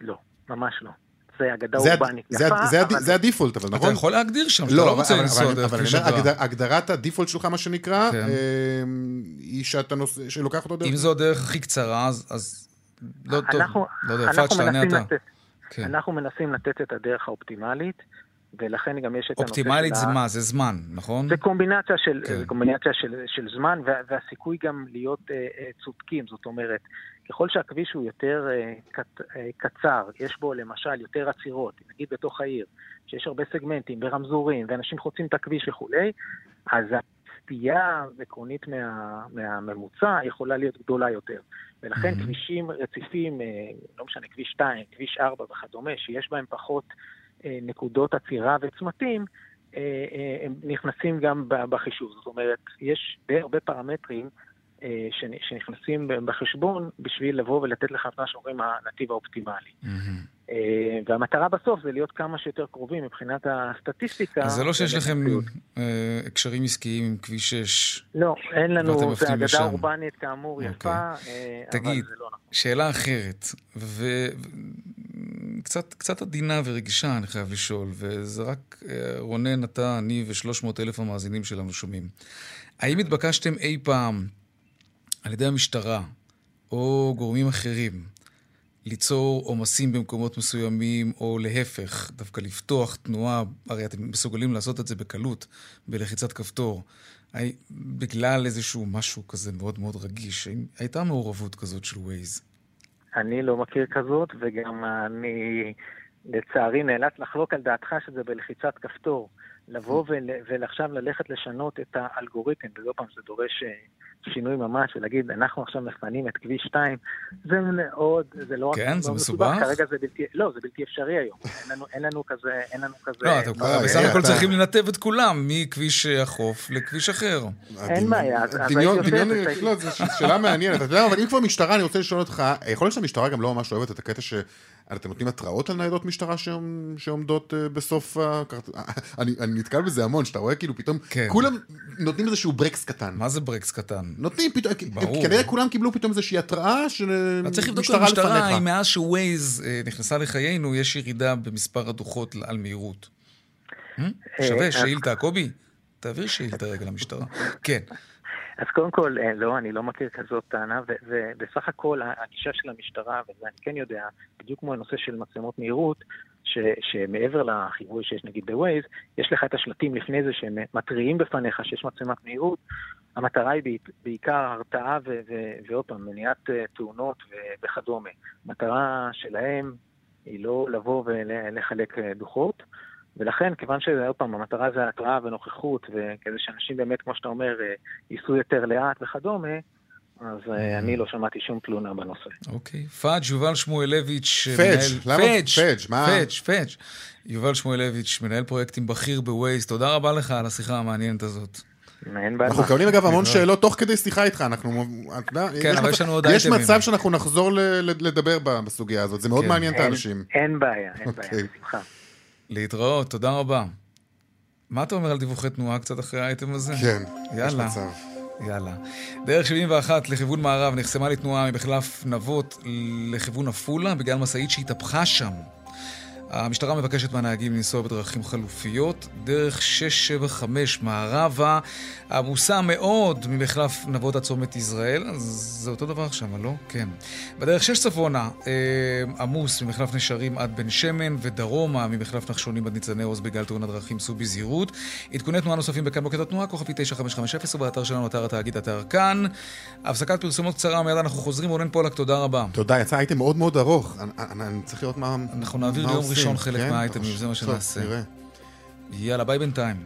לא, ממש לא. זה אגדה אורבנית יפה, זה, אבל... זה הדיפולט, אבל נכון? אתה יכול להגדיר שם, שאתה לא, לא רוצה לנסוע דרך כביש אגרה. אבל הגדרת הדיפולט שלך, מה שנקרא, כן. אמ, היא שאתה נוסע, שלוקח אותו דרך... אם זו הדרך הכי קצרה, אז, אז לא טוב. אנחנו, לא יודע, יפעת שתענה אתה. כן. אנחנו מנסים לתת את הדרך האופטימלית. ולכן גם יש את הנושא של... אופטימלית זה מה? זה זמן, נכון? זה קומבינציה של, כן. זה קומבינציה של, של זמן, וה, והסיכוי גם להיות uh, uh, צודקים. זאת אומרת, ככל שהכביש הוא יותר uh, קט, uh, קצר, יש בו למשל יותר עצירות, נגיד בתוך העיר, שיש הרבה סגמנטים ורמזורים, ואנשים חוצים את הכביש וכולי, אז הסטייה עקרונית מה, מהממוצע יכולה להיות גדולה יותר. ולכן mm-hmm. כבישים רציפים, לא משנה, כביש 2, כביש 4 וכדומה, שיש בהם פחות... אה, נקודות עצירה וצמתים, אה, אה, הם נכנסים גם בחישוב. זאת אומרת, יש די הרבה פרמטרים שנכנסים בחשבון בשביל לבוא ולתת לך את מה שאומרים הנתיב האופטימלי. Mm-hmm. והמטרה בסוף זה להיות כמה שיותר קרובים מבחינת הסטטיסטיקה. אז זה לא שיש לכם הקשרים עסקיים עם כביש 6. לא, אין לנו, זה אגדה אורבנית כאמור אוקיי. יפה, תגיד, אבל זה לא נכון. שאלה אחרת, קצת, קצת עדינה ורגישה, אני חייב לשאול, וזה רק אה, רונן, אתה, אני ושלוש מאות אלף המאזינים שלנו שומעים. האם התבקשתם אי פעם על ידי המשטרה או גורמים אחרים ליצור עומסים במקומות מסוימים, או להפך, דווקא לפתוח תנועה, הרי אתם מסוגלים לעשות את זה בקלות, בלחיצת כפתור, בגלל איזשהו משהו כזה מאוד מאוד רגיש. הייתה מעורבות כזאת של ווייז? אני לא מכיר כזאת, וגם אני לצערי נאלץ לחלוק על דעתך שזה בלחיצת כפתור. לבוא ועכשיו ללכת לשנות את האלגוריתם, וזה פעם, זה דורש אה, שינוי ממש, ולהגיד, אנחנו עכשיו מפנים את כביש 2, זה מאוד, זה לא כן, זה לא מסובך? כרגע זה בלתי, לא, זה בלתי אפשרי היום. אין לנו, אין לנו כזה, אין לנו כזה... לא, אתם אה, בסך הכל צריכים לנתב את כולם מכביש החוף לכביש אחר. אין בעיה, אז דמיון, דמיון, לא, זו שאלה מעניינת. אתה יודע, אבל אם כבר משטרה, אני רוצה לשאול אותך, יכול להיות שהמשטרה גם לא ממש אוהבת את הקטע ש... אתם נותנים התראות על ניידות משטרה שעומדות אה, בסוף ה... אני, אני נתקל בזה המון, שאתה רואה כאילו פתאום, כן. כולם נותנים איזשהו ברקס קטן. מה זה ברקס קטן? נותנים פתאום, ברור. כנראה כולם קיבלו פתאום איזושהי התראה של משטרה לפניך. צריך לבדוק למשטרה אם מאז שווייז אה, נכנסה לחיינו, יש ירידה במספר הדוחות על מהירות. אה, שווה, שאילתה, קובי? תעביר שאילתה רגע למשטרה. כן. אז קודם כל, אה, לא, אני לא מכיר כזאת טענה, ובסך הכל הגישה של המשטרה, וזה אני כן יודע, בדיוק כמו הנושא של מצלמות מהירות, ש, שמעבר לחיווי שיש נגיד בווייז, יש לך את השלטים לפני זה שהם מתריעים בפניך שיש מצלמת מהירות. המטרה היא בעיקר הרתעה ועוד פעם, מניעת אה, תאונות וכדומה. המטרה שלהם היא לא לבוא ולחלק אה, דוחות. ולכן, כיוון שעוד פעם, המטרה זה התראה ונוכחות, וכדי שאנשים באמת, כמו שאתה אומר, אה, ייסעו יותר לאט וכדומה, אז אה, אני לא שמעתי שום תלונה בנושא. אוקיי. פאג' יובל שמואלביץ', פאג', למה פאג'? מה? פאג', פאג'. יובל שמואלביץ', מנהל פרויקטים בכיר בווייז, תודה רבה לך על השיחה המעניינת הזאת. אנחנו מקבלים אגב המון שאלות תוך כדי שיחה איתך, אנחנו, כן, אבל יש לנו עוד אייטמים. יש מצב שאנחנו נחזור לדבר בסוגיה הזאת, זה מאוד כן. מעניין את האנשים. אין בעיה, אין בעיה, אוקיי. בשמחה. להתראות, תודה רבה. מה אתה אומר על דיווחי תנועה קצת אחרי האייטם הזה? כן, יאללה. יש מצב. יאללה. דרך 71 לכיוון מערב נחסמה לתנועה ממחלף נבות לכיוון עפולה בגלל משאית שהתהפכה שם. המשטרה מבקשת מהנהגים לנסוע בדרכים חלופיות. דרך 675 מערבה, עמוסה מאוד ממחלף נבות עד צומת יזרעאל. זה אותו דבר שם, לא? כן. בדרך 6 צפונה, אה, עמוס ממחלף נשרים עד בן שמן, ודרומה ממחלף נחשונים עד ניצני עוז בגלל תאונת דרכים, סעו בזהירות. עדכוני תנועה נוספים בכאן מוקד התנועה, כוכבי 9550 ובאתר שלנו, אתר התאגיד, אתר כאן. הפסקת פרסומות קצרה, מיד אנחנו חוזרים. רונן פולק, תודה רבה. תודה, יצא אייטם מאוד מאוד ארוך. אני, אני, אני צריך לראות מה, אנחנו נעביר ליום ראשון חלק כן, מהאייטמים, זה מה שנעשה. יאללה, ביי בינתיים.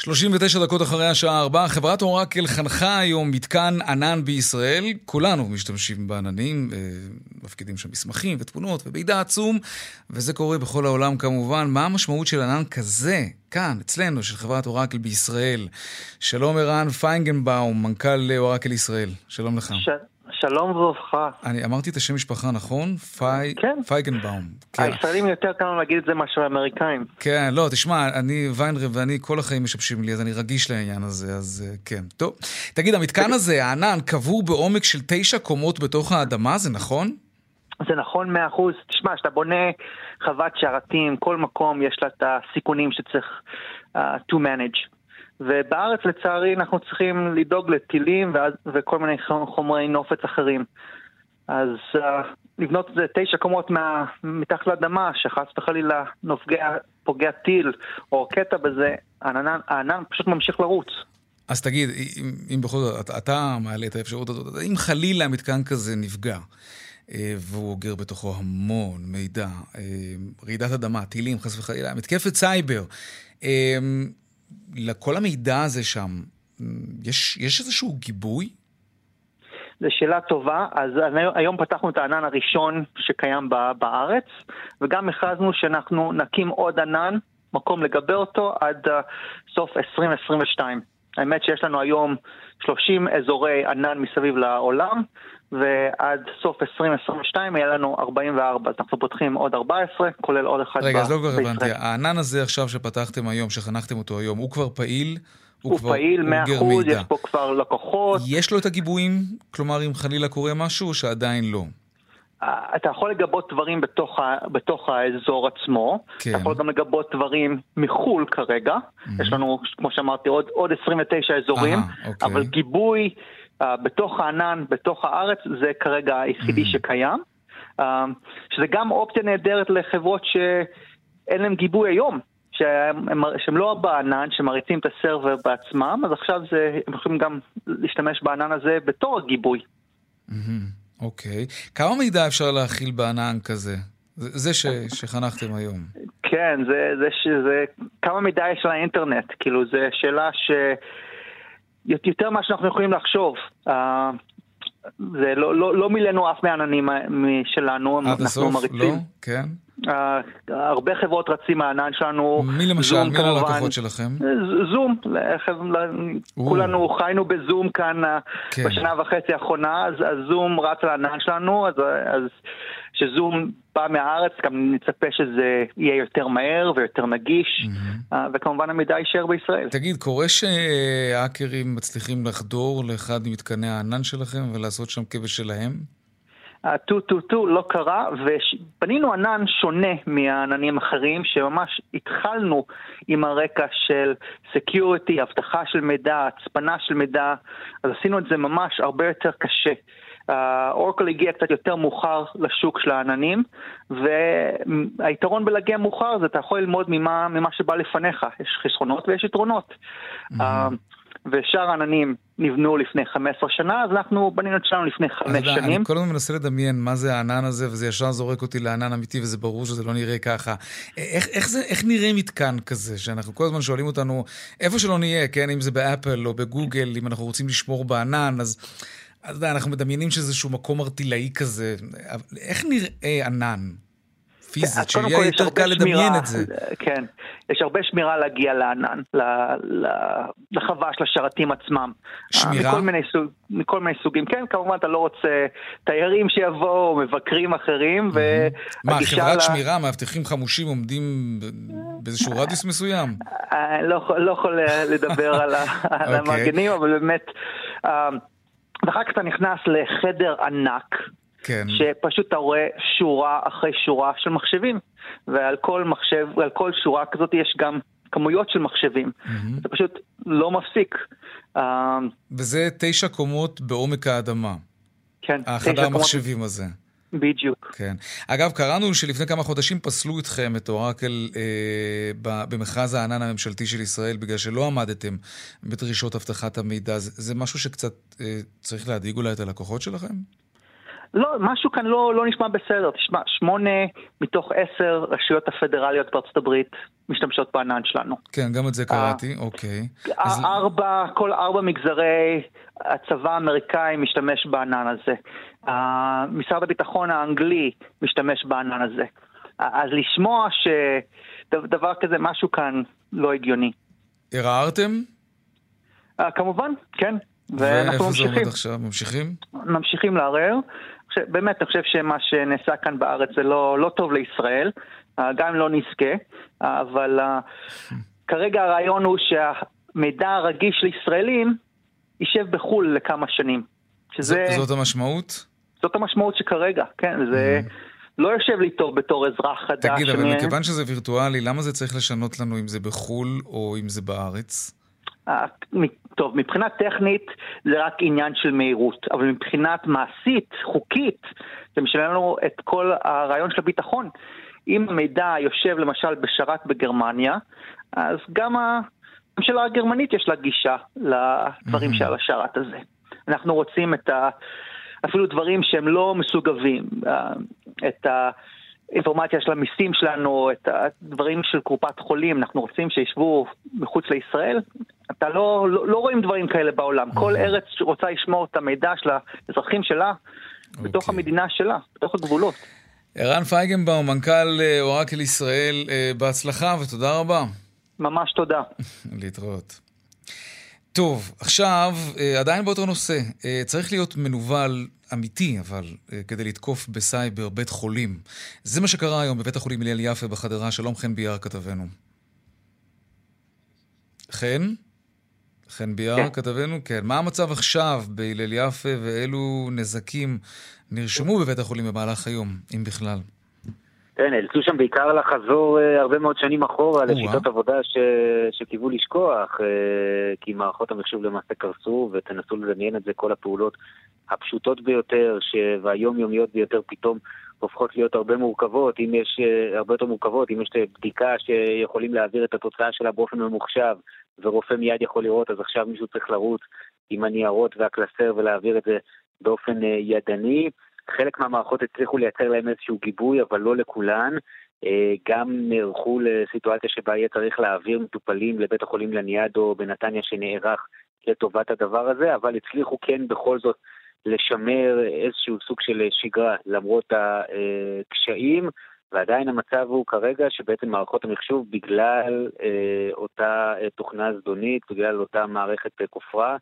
39 דקות אחרי השעה 4, חברת אורקל חנכה היום מתקן ענן בישראל. כולנו משתמשים בעננים, אה, מפקידים שם מסמכים ותמונות ומידע עצום, וזה קורה בכל העולם כמובן. מה המשמעות של ענן כזה, כאן, אצלנו, של חברת אורקל בישראל? שלום ערן פיינגנבאום, מנכ"ל אורקל ישראל. שלום לך. ש... שלום וברכה. אני אמרתי את השם משפחה נכון? פי... כן. פייגנבאום. כן. הישראלים יותר קל להגיד את זה מאשר האמריקאים. כן, לא, תשמע, אני ויינרב ואני כל החיים משבשים לי, אז אני רגיש לעניין הזה, אז אה, כן. טוב. תגיד, המתקן הזה, הענן, קבור בעומק של תשע קומות בתוך האדמה, זה נכון? זה נכון מאה אחוז. תשמע, כשאתה בונה חוות שרתים, כל מקום יש לה את הסיכונים שצריך uh, to manage. ובארץ לצערי אנחנו צריכים לדאוג לטילים וכל מיני חומרי נופץ אחרים. אז uh, לבנות את זה תשע קומות מה, מתחת לאדמה, שחס וחלילה נופגע, פוגע טיל או קטע בזה, הענן, הענן פשוט ממשיך לרוץ. אז תגיד, אם, אם בכל זאת אתה מעלה את האפשרות הזאת, אם חלילה מתקן כזה נפגע, אה, והוא אוגר בתוכו המון מידע, אה, רעידת אדמה, טילים, חס וחלילה, מתקפת סייבר, לכל המידע הזה שם, יש, יש איזשהו גיבוי? זו שאלה טובה. אז היום פתחנו את הענן הראשון שקיים בארץ, וגם הכרזנו שאנחנו נקים עוד ענן, מקום לגבי אותו, עד uh, סוף 2022. האמת שיש לנו היום 30 אזורי ענן מסביב לעולם, ועד סוף 2022 יהיה לנו 44, אז אנחנו פותחים עוד 14, כולל עוד אחד רגע, אז לא כבר הבנתי, הענן הזה עכשיו שפתחתם היום, שחנכתם אותו היום, הוא כבר פעיל? הוא, הוא כבר, פעיל 100%, יש פה כבר לקוחות. יש לו את הגיבויים? כלומר, אם חלילה קורה משהו, או שעדיין לא? אתה יכול לגבות דברים בתוך, ה, בתוך האזור עצמו, כן. אתה יכול גם לגבות דברים מחו"ל כרגע, mm-hmm. יש לנו, כמו שאמרתי, עוד, עוד 29 אזורים, Aha, אוקיי. אבל גיבוי... uh, בתוך הענן, בתוך הארץ, זה כרגע היחידי mm. שקיים. Uh, שזה גם אופציה נהדרת לחברות שאין להם גיבוי היום. שהם, שהם לא בענן, שמריצים את הסרבר בעצמם, אז עכשיו זה, הם יכולים גם להשתמש בענן הזה בתור הגיבוי. Mm-hmm. אוקיי. Mm-hmm. Okay. כמה מידע אפשר להכיל בענן כזה? זה ש, שחנכתם היום. כן, זה, זה, זה, זה כמה מידע יש על האינטרנט, כאילו, זו שאלה ש... יותר ממה שאנחנו יכולים לחשוב. Uh, זה לא, לא, לא מילאנו אף מהעננים שלנו, עד הסוף, לא? כן. Uh, הרבה חברות רצים מהענן שלנו. מי למשל? מי הלקוחות שלכם? זום. כולנו חיינו בזום כאן כן. בשנה וחצי האחרונה, אז, אז זום רץ על הענן שלנו, אז, אז שזום בא מהארץ, גם נצפה שזה יהיה יותר מהר ויותר נגיש, mm-hmm. וכמובן המידע יישאר בישראל. תגיד, קורה שהאקרים מצליחים לחדור לאחד ממתקני הענן שלכם ולעשות שם כבש שלהם? טו-טו-טו לא קרה, ובנינו ענן שונה מהעננים האחרים, שממש התחלנו עם הרקע של security, אבטחה של מידע, הצפנה של מידע, אז עשינו את זה ממש הרבה יותר קשה. אורקל הגיע קצת יותר מאוחר לשוק של העננים, והיתרון בלהגיע מאוחר זה אתה יכול ללמוד ממה, ממה שבא לפניך, יש חסרונות ויש יתרונות. אמ-המ. ושאר העננים נבנו לפני 15 שנה, אז אנחנו בנינו את שלנו לפני 5 שנים. אני כל הזמן מנסה לדמיין מה זה הענן הזה, וזה ישר זורק אותי לענן אמיתי, וזה ברור שזה לא נראה ככה. איך, איך, זה, איך נראה מתקן כזה, שאנחנו כל הזמן שואלים אותנו, איפה שלא נהיה, כן, אם זה באפל או בגוגל, אם אנחנו רוצים לשמור בענן, אז... יודע, אנחנו מדמיינים שזה איזשהו מקום ארטילאי כזה. איך נראה ענן? פיזית, שיהיה יותר קל לדמיין את זה. כן, יש הרבה שמירה להגיע לענן, לחווה של השרתים עצמם. שמירה? מכל מיני, סוג, מכל מיני סוגים, כן, כמובן אתה לא רוצה תיירים שיבואו, מבקרים אחרים, מה, חברת שמירה, מאבטחים חמושים עומדים באיזשהו רדיוס מסוים? אה, לא, לא יכול לדבר על אוקיי. המארגנים, אבל באמת... אה, ואחר כך אתה נכנס לחדר ענק, כן. שפשוט אתה רואה שורה אחרי שורה של מחשבים, ועל כל מחשב, ועל כל שורה כזאת יש גם כמויות של מחשבים. Mm-hmm. זה פשוט לא מפסיק. אה, וזה תשע קומות בעומק האדמה. כן, החדר המחשבים קומות... הזה. בדיוק. כן. אגב, קראנו שלפני כמה חודשים פסלו אתכם, את אורקל, אה, במכרז הענן הממשלתי של ישראל, בגלל שלא עמדתם בדרישות אבטחת המידע. זה, זה משהו שקצת אה, צריך להדאיג אולי את הלקוחות שלכם? לא, משהו כאן לא, לא נשמע בסדר. תשמע, שמונה מתוך עשר רשויות הפדרליות בארצות הברית משתמשות בענן שלנו. כן, גם את זה קראתי, uh, אוקיי. ארבע, אז... כל ארבע מגזרי הצבא האמריקאי משתמש בענן הזה. משרד הביטחון האנגלי משתמש בענן הזה. אז לשמוע שדבר כזה, משהו כאן לא הגיוני. ערערתם? Uh, כמובן, כן. ואנחנו ממשיכים. ואיפה זה עומד עכשיו? ממשיכים? ממשיכים לערער. באמת, אני חושב שמה שנעשה כאן בארץ זה לא, לא טוב לישראל, גם אם לא נזכה, אבל אה, כרגע הרעיון הוא שהמידע הרגיש לישראלים יישב בחו"ל לכמה שנים. שזה... זאת המשמעות? זאת המשמעות שכרגע, כן, זה... לא יושב לי טוב בתור אזרח חדש. תגיד, אבל מכיוון שזה וירטואלי, למה זה צריך לשנות לנו אם זה בחו"ל או אם זה בארץ? אה, טוב, מבחינה טכנית זה רק עניין של מהירות, אבל מבחינת מעשית, חוקית, זה משנה לנו את כל הרעיון של הביטחון. אם המידע יושב למשל בשרת בגרמניה, אז גם הממשלה הגרמנית יש לה גישה לדברים שעל השרת הזה. אנחנו רוצים את ה... אפילו דברים שהם לא מסוגבים, אה, את ה... אינפורמציה של המיסים שלנו, את הדברים של קופת חולים, אנחנו רוצים שישבו מחוץ לישראל. אתה לא, לא, לא רואים דברים כאלה בעולם. כל אוקיי. ארץ רוצה לשמור את המידע של האזרחים שלה בתוך אוקיי. המדינה שלה, בתוך הגבולות. ערן פייגנבאום, מנכ"ל אה, אורקל ישראל, אה, בהצלחה ותודה רבה. ממש תודה. להתראות. טוב, עכשיו, אה, עדיין באותו נושא. צריך להיות מנוול אמיתי, אבל כדי לתקוף בסייבר בית חולים. זה מה שקרה היום בבית החולים אליאל יפה בחדרה. שלום חן ביאר כתבנו. חן? חן ביאר כן. כתבנו, כן. מה המצב עכשיו בהלל יפה ואילו נזקים נרשמו בבית החולים במהלך היום, אם בכלל? כן, נאלצו שם בעיקר לחזור uh, הרבה מאוד שנים אחורה לשיטות עבודה ש... שקיוו לשכוח, uh, כי מערכות המחשוב למעשה קרסו, ותנסו לדמיין את זה, כל הפעולות הפשוטות ביותר ש... והיומיומיות ביותר פתאום הופכות להיות הרבה מורכבות, אם יש, uh, הרבה יותר מורכבות, אם יש בדיקה שיכולים להעביר את התוצאה שלה באופן ממוחשב, ורופא מיד יכול לראות, אז עכשיו מישהו צריך לרוץ עם הניירות והקלסר ולהעביר את זה באופן ידני. חלק מהמערכות הצליחו לייצר להם איזשהו גיבוי, אבל לא לכולן. גם נערכו לסיטואציה שבה יהיה צריך להעביר מטופלים לבית החולים לניאדו בנתניה שנערך לטובת הדבר הזה, אבל הצליחו כן בכל זאת לשמר איזשהו סוג של שגרה למרות הקשיים, ועדיין המצב הוא כרגע שבעצם מערכות המחשוב בגלל אה, אותה אה, תוכנה זדונית, בגלל אותה מערכת אה, כופרה,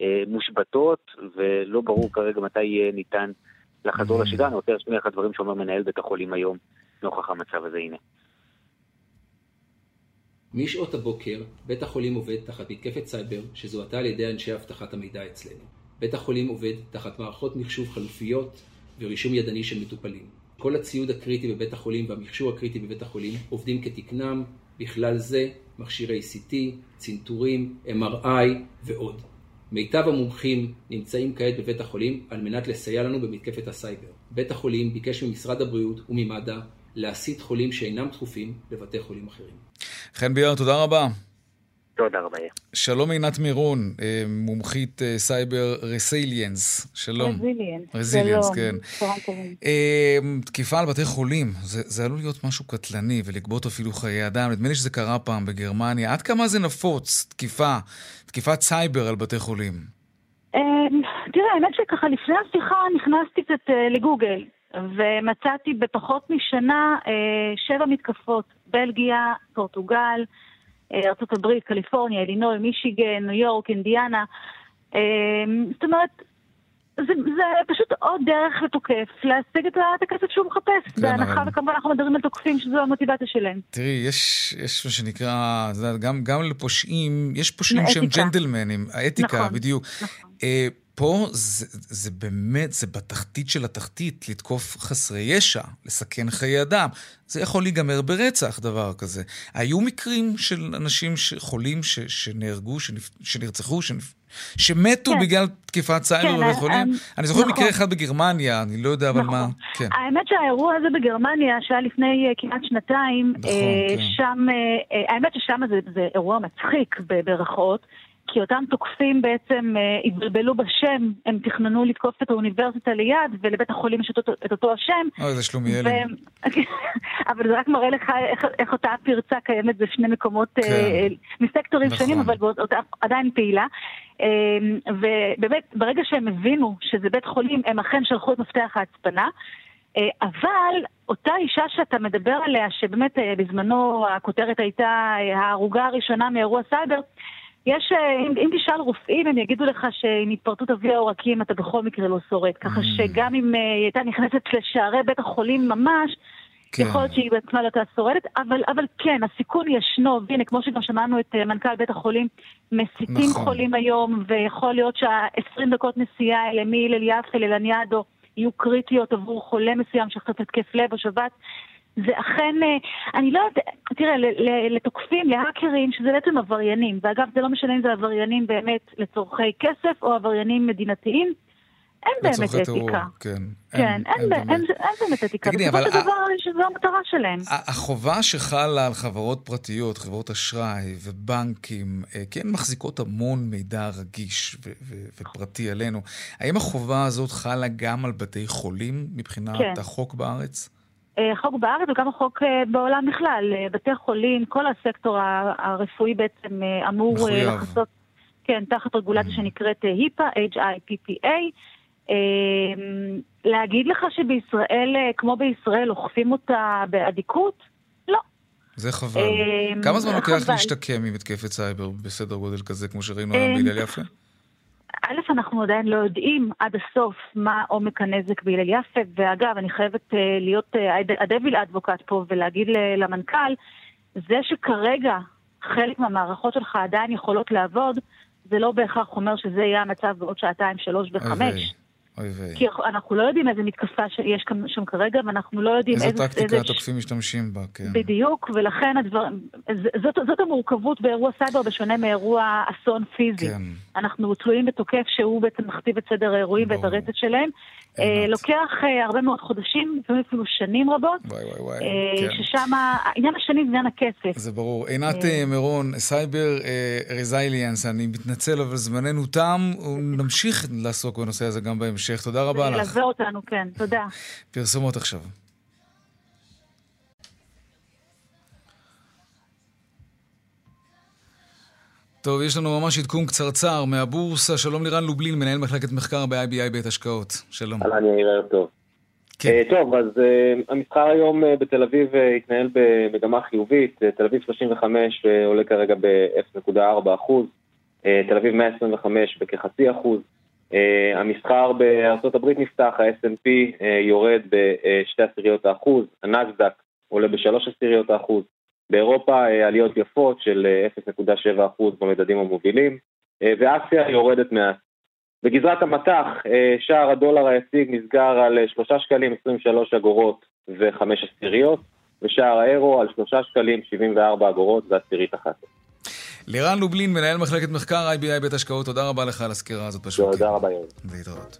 אה, מושבתות, ולא ברור כרגע מתי יהיה ניתן לחזור mm. לשגרה. אני רוצה להשמיע לך דברים שאומר מנהל בית החולים היום, נוכח המצב הזה, הנה. משעות הבוקר, בית החולים עובד תחת מתקפת סייבר שזוהתה על ידי אנשי אבטחת המידע אצלנו. בית החולים עובד תחת מערכות מחשוב חלופיות ורישום ידני של מטופלים. כל הציוד הקריטי בבית החולים והמכשור הקריטי בבית החולים עובדים כתקנם, בכלל זה מכשירי CT, צנתורים, MRI ועוד. מיטב המומחים נמצאים כעת בבית החולים על מנת לסייע לנו במתקפת הסייבר. בית החולים ביקש ממשרד הבריאות וממד"א להסיט חולים שאינם דחופים לבתי חולים אחרים. חן ביאר, תודה רבה. תודה רבה. שלום עינת מירון, אה, מומחית אה, cyber resilience. שלום. resilience. resilience, כן. אה, תקיפה על בתי חולים, זה, זה עלול להיות משהו קטלני ולגבות אפילו חיי אדם. נדמה לי שזה קרה פעם בגרמניה. עד כמה זה נפוץ, תקיפה, תקיפת סייבר על בתי חולים? תראה, האמת שככה לפני השיחה נכנסתי קצת לגוגל, ומצאתי בפחות משנה שבע מתקפות. בלגיה, פורטוגל, ארה"ב, קליפורניה, אלינוי, מישיגן, ניו יורק, אינדיאנה. אה, זאת אומרת, זה, זה פשוט עוד דרך לתוקף להשיג את הכסף שהוא מחפש, כן, בהנחה. וכמובן אנחנו מדברים על תוקפים שזו המוטיבציה שלהם. תראי, יש, יש מה שנקרא, גם, גם לפושעים, יש פושעים שהם ג'נדלמנים, האתיקה, נכון, בדיוק. נכון. אה, פה זה, זה באמת, זה בתחתית של התחתית, לתקוף חסרי ישע, לסכן חיי אדם. זה יכול להיגמר ברצח, דבר כזה. היו מקרים של אנשים חולים ש, שנהרגו, שנפ, שנרצחו, שנפ, שמתו כן. בגלל תקיפת סייבר כן, בבית חולים? אני, אני זוכר נכון. מקרה אחד בגרמניה, אני לא יודע אבל נכון. מה. כן. האמת שהאירוע הזה בגרמניה, שהיה לפני uh, כמעט שנתיים, נכון, uh, כן. שם, uh, האמת ששם זה, זה אירוע מצחיק ברכות. כי אותם תוקפים בעצם אה, התבלבלו בשם, הם תכננו לתקוף את האוניברסיטה ליד, ולבית החולים יש את אותו, השם. אוי, זה שלומיאלי. אבל זה רק מראה לך איך, אותה פרצה קיימת בשני מקומות, אה, כן. אה, מסקטורים נכון. שונים, אבל עדיין פעילה. ובאמת, ברגע שהם הבינו שזה בית חולים, הם אכן שלחו את מפתח ההצפנה. אבל אותה אישה שאתה מדבר עליה, שבאמת בזמנו הכותרת הייתה ההרוגה הראשונה מאירוע סייבר, יש, אה, אם, אם תשאל רופאים, הם יגידו לך שעם התפרטות אבי העורקים אתה בכל מקרה לא שורד. ככה mm. שגם אם אה, היא הייתה נכנסת לשערי בית החולים ממש, כן. יכול להיות שהיא בעצמה לא הייתה שורדת, אבל, אבל כן, הסיכון ישנו, והנה, כמו שגם שמענו את אה, מנכ"ל בית החולים, מסיתים נכון. חולים היום, ויכול להיות שה-20 דקות נסיעה אלה מהלל יפה ללניאדו יהיו קריטיות עבור חולה מסוים שחטף התקף לב או שבת. זה אכן, אה, אני לא יודעת, תראה, לתוקפים, להאקרים, שזה בעצם עבריינים, ואגב, זה לא משנה אם זה עבריינים באמת לצורכי כסף או עבריינים מדינתיים, אין באמת אתיקה. כן. כן, אין, באמת אתיקה. תגידי, אבל... בסופו של דבר, שזו המטרה שלהם. החובה שחלה על חברות פרטיות, חברות אשראי ובנקים, אה, כן מחזיקות המון מידע רגיש ופרטי עלינו, האם החובה הזאת חלה גם על בתי חולים מבחינת כן. החוק בארץ? אה, בארץ וגם החוק אה, בעולם בכלל. אה, בתי חולים, כל הסקטור הרפואי בעצם אמור לחסות, כן, תחת רגולציה mm. שנקראת היפה, H-I-P-P-A. להגיד לך שבישראל, כמו בישראל, אוכפים אותה באדיקות? לא. זה חבל. כמה זמן לוקח להשתקם ממתקפת סייבר בסדר גודל כזה, כמו שראינו היום בהלל יפה? א', אנחנו עדיין לא יודעים עד הסוף מה עומק הנזק בהלל יפה, ואגב, אני חייבת uh, להיות הדביל uh, אדבוקט פה ולהגיד למנכ"ל, זה שכרגע חלק מהמערכות שלך עדיין יכולות לעבוד, זה לא בהכרח אומר שזה יהיה המצב בעוד שעתיים, שלוש וחמש. כי אנחנו לא יודעים איזה מתקפה יש שם כרגע, ואנחנו לא יודעים איזה... איזה טקטיקה התוקפים משתמשים בה, כן. בדיוק, ולכן הדבר... זאת, זאת המורכבות באירוע סייבר בשונה מאירוע אסון פיזי. כן. אנחנו תלויים בתוקף שהוא בעצם מכתיב את סדר האירועים ואת הרצף שלהם. אה, לוקח אה, הרבה מאוד חודשים, לפעמים אפילו שנים רבות. וואי וואי וואי. אה, כן. ששם, העניין השני זה עניין הכסף. זה ברור. עינת מירון, סייבר רזייליאנס, אני מתנצל, אבל זמננו תם, נמשיך לעסוק בנושא הזה גם בהמשך. תודה רבה לך. ילווה אותנו, כן, תודה. פרסומות עכשיו. טוב, יש לנו ממש עדכון קצרצר מהבורסה. שלום לירן לובלין, מנהל מחלקת מחקר ב-IBI בית השקעות. שלום. אהלן יאיר, ערב טוב. כן. Uh, טוב, אז uh, המסחר היום uh, בתל אביב uh, התנהל במגמה חיובית. Uh, תל אביב 35 uh, עולה כרגע ב-0.4 אחוז, uh, תל אביב 125 בכחצי אחוז. Uh, המסחר בארצות הברית נפתח, ה-S&P uh, יורד בשתי עשיריות האחוז, הנסדק עולה בשלוש עשיריות האחוז. באירופה uh, עליות יפות של uh, 0.7 אחוז במדדים המובילים, uh, ואסיה יורדת מעט. בגזרת המטח, אה, שער הדולר היציג נסגר על 3 אה, שקלים 23 אגורות ו-5 עשיריות, ושער האירו על 3 שקלים 74 אגורות ועשירית אחת. לירן לובלין, מנהל מחלקת מחקר IBI בית השקעות, תודה רבה לך על הסקירה הזאת פשוט. תודה רבה, יורד. להתראות.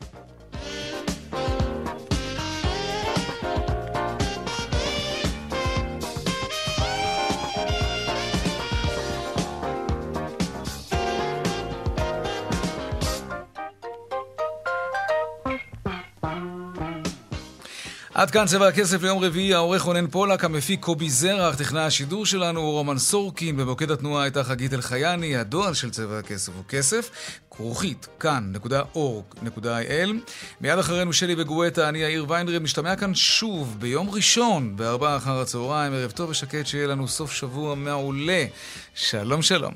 עד כאן צבע הכסף ליום רביעי, העורך רונן פולק, המפיק קובי זרח, טכנאי השידור שלנו הוא רומן סורקין, במוקד התנועה הייתה חגית אלחייני, הדואל של צבע הכסף הוא כסף, כרוכית, כאן.org.il. מיד אחרינו שלי וגואטה, אני יאיר ויינרב, משתמע כאן שוב ביום ראשון, בארבעה אחר הצהריים, ערב טוב ושקט, שיהיה לנו סוף שבוע מעולה. שלום שלום.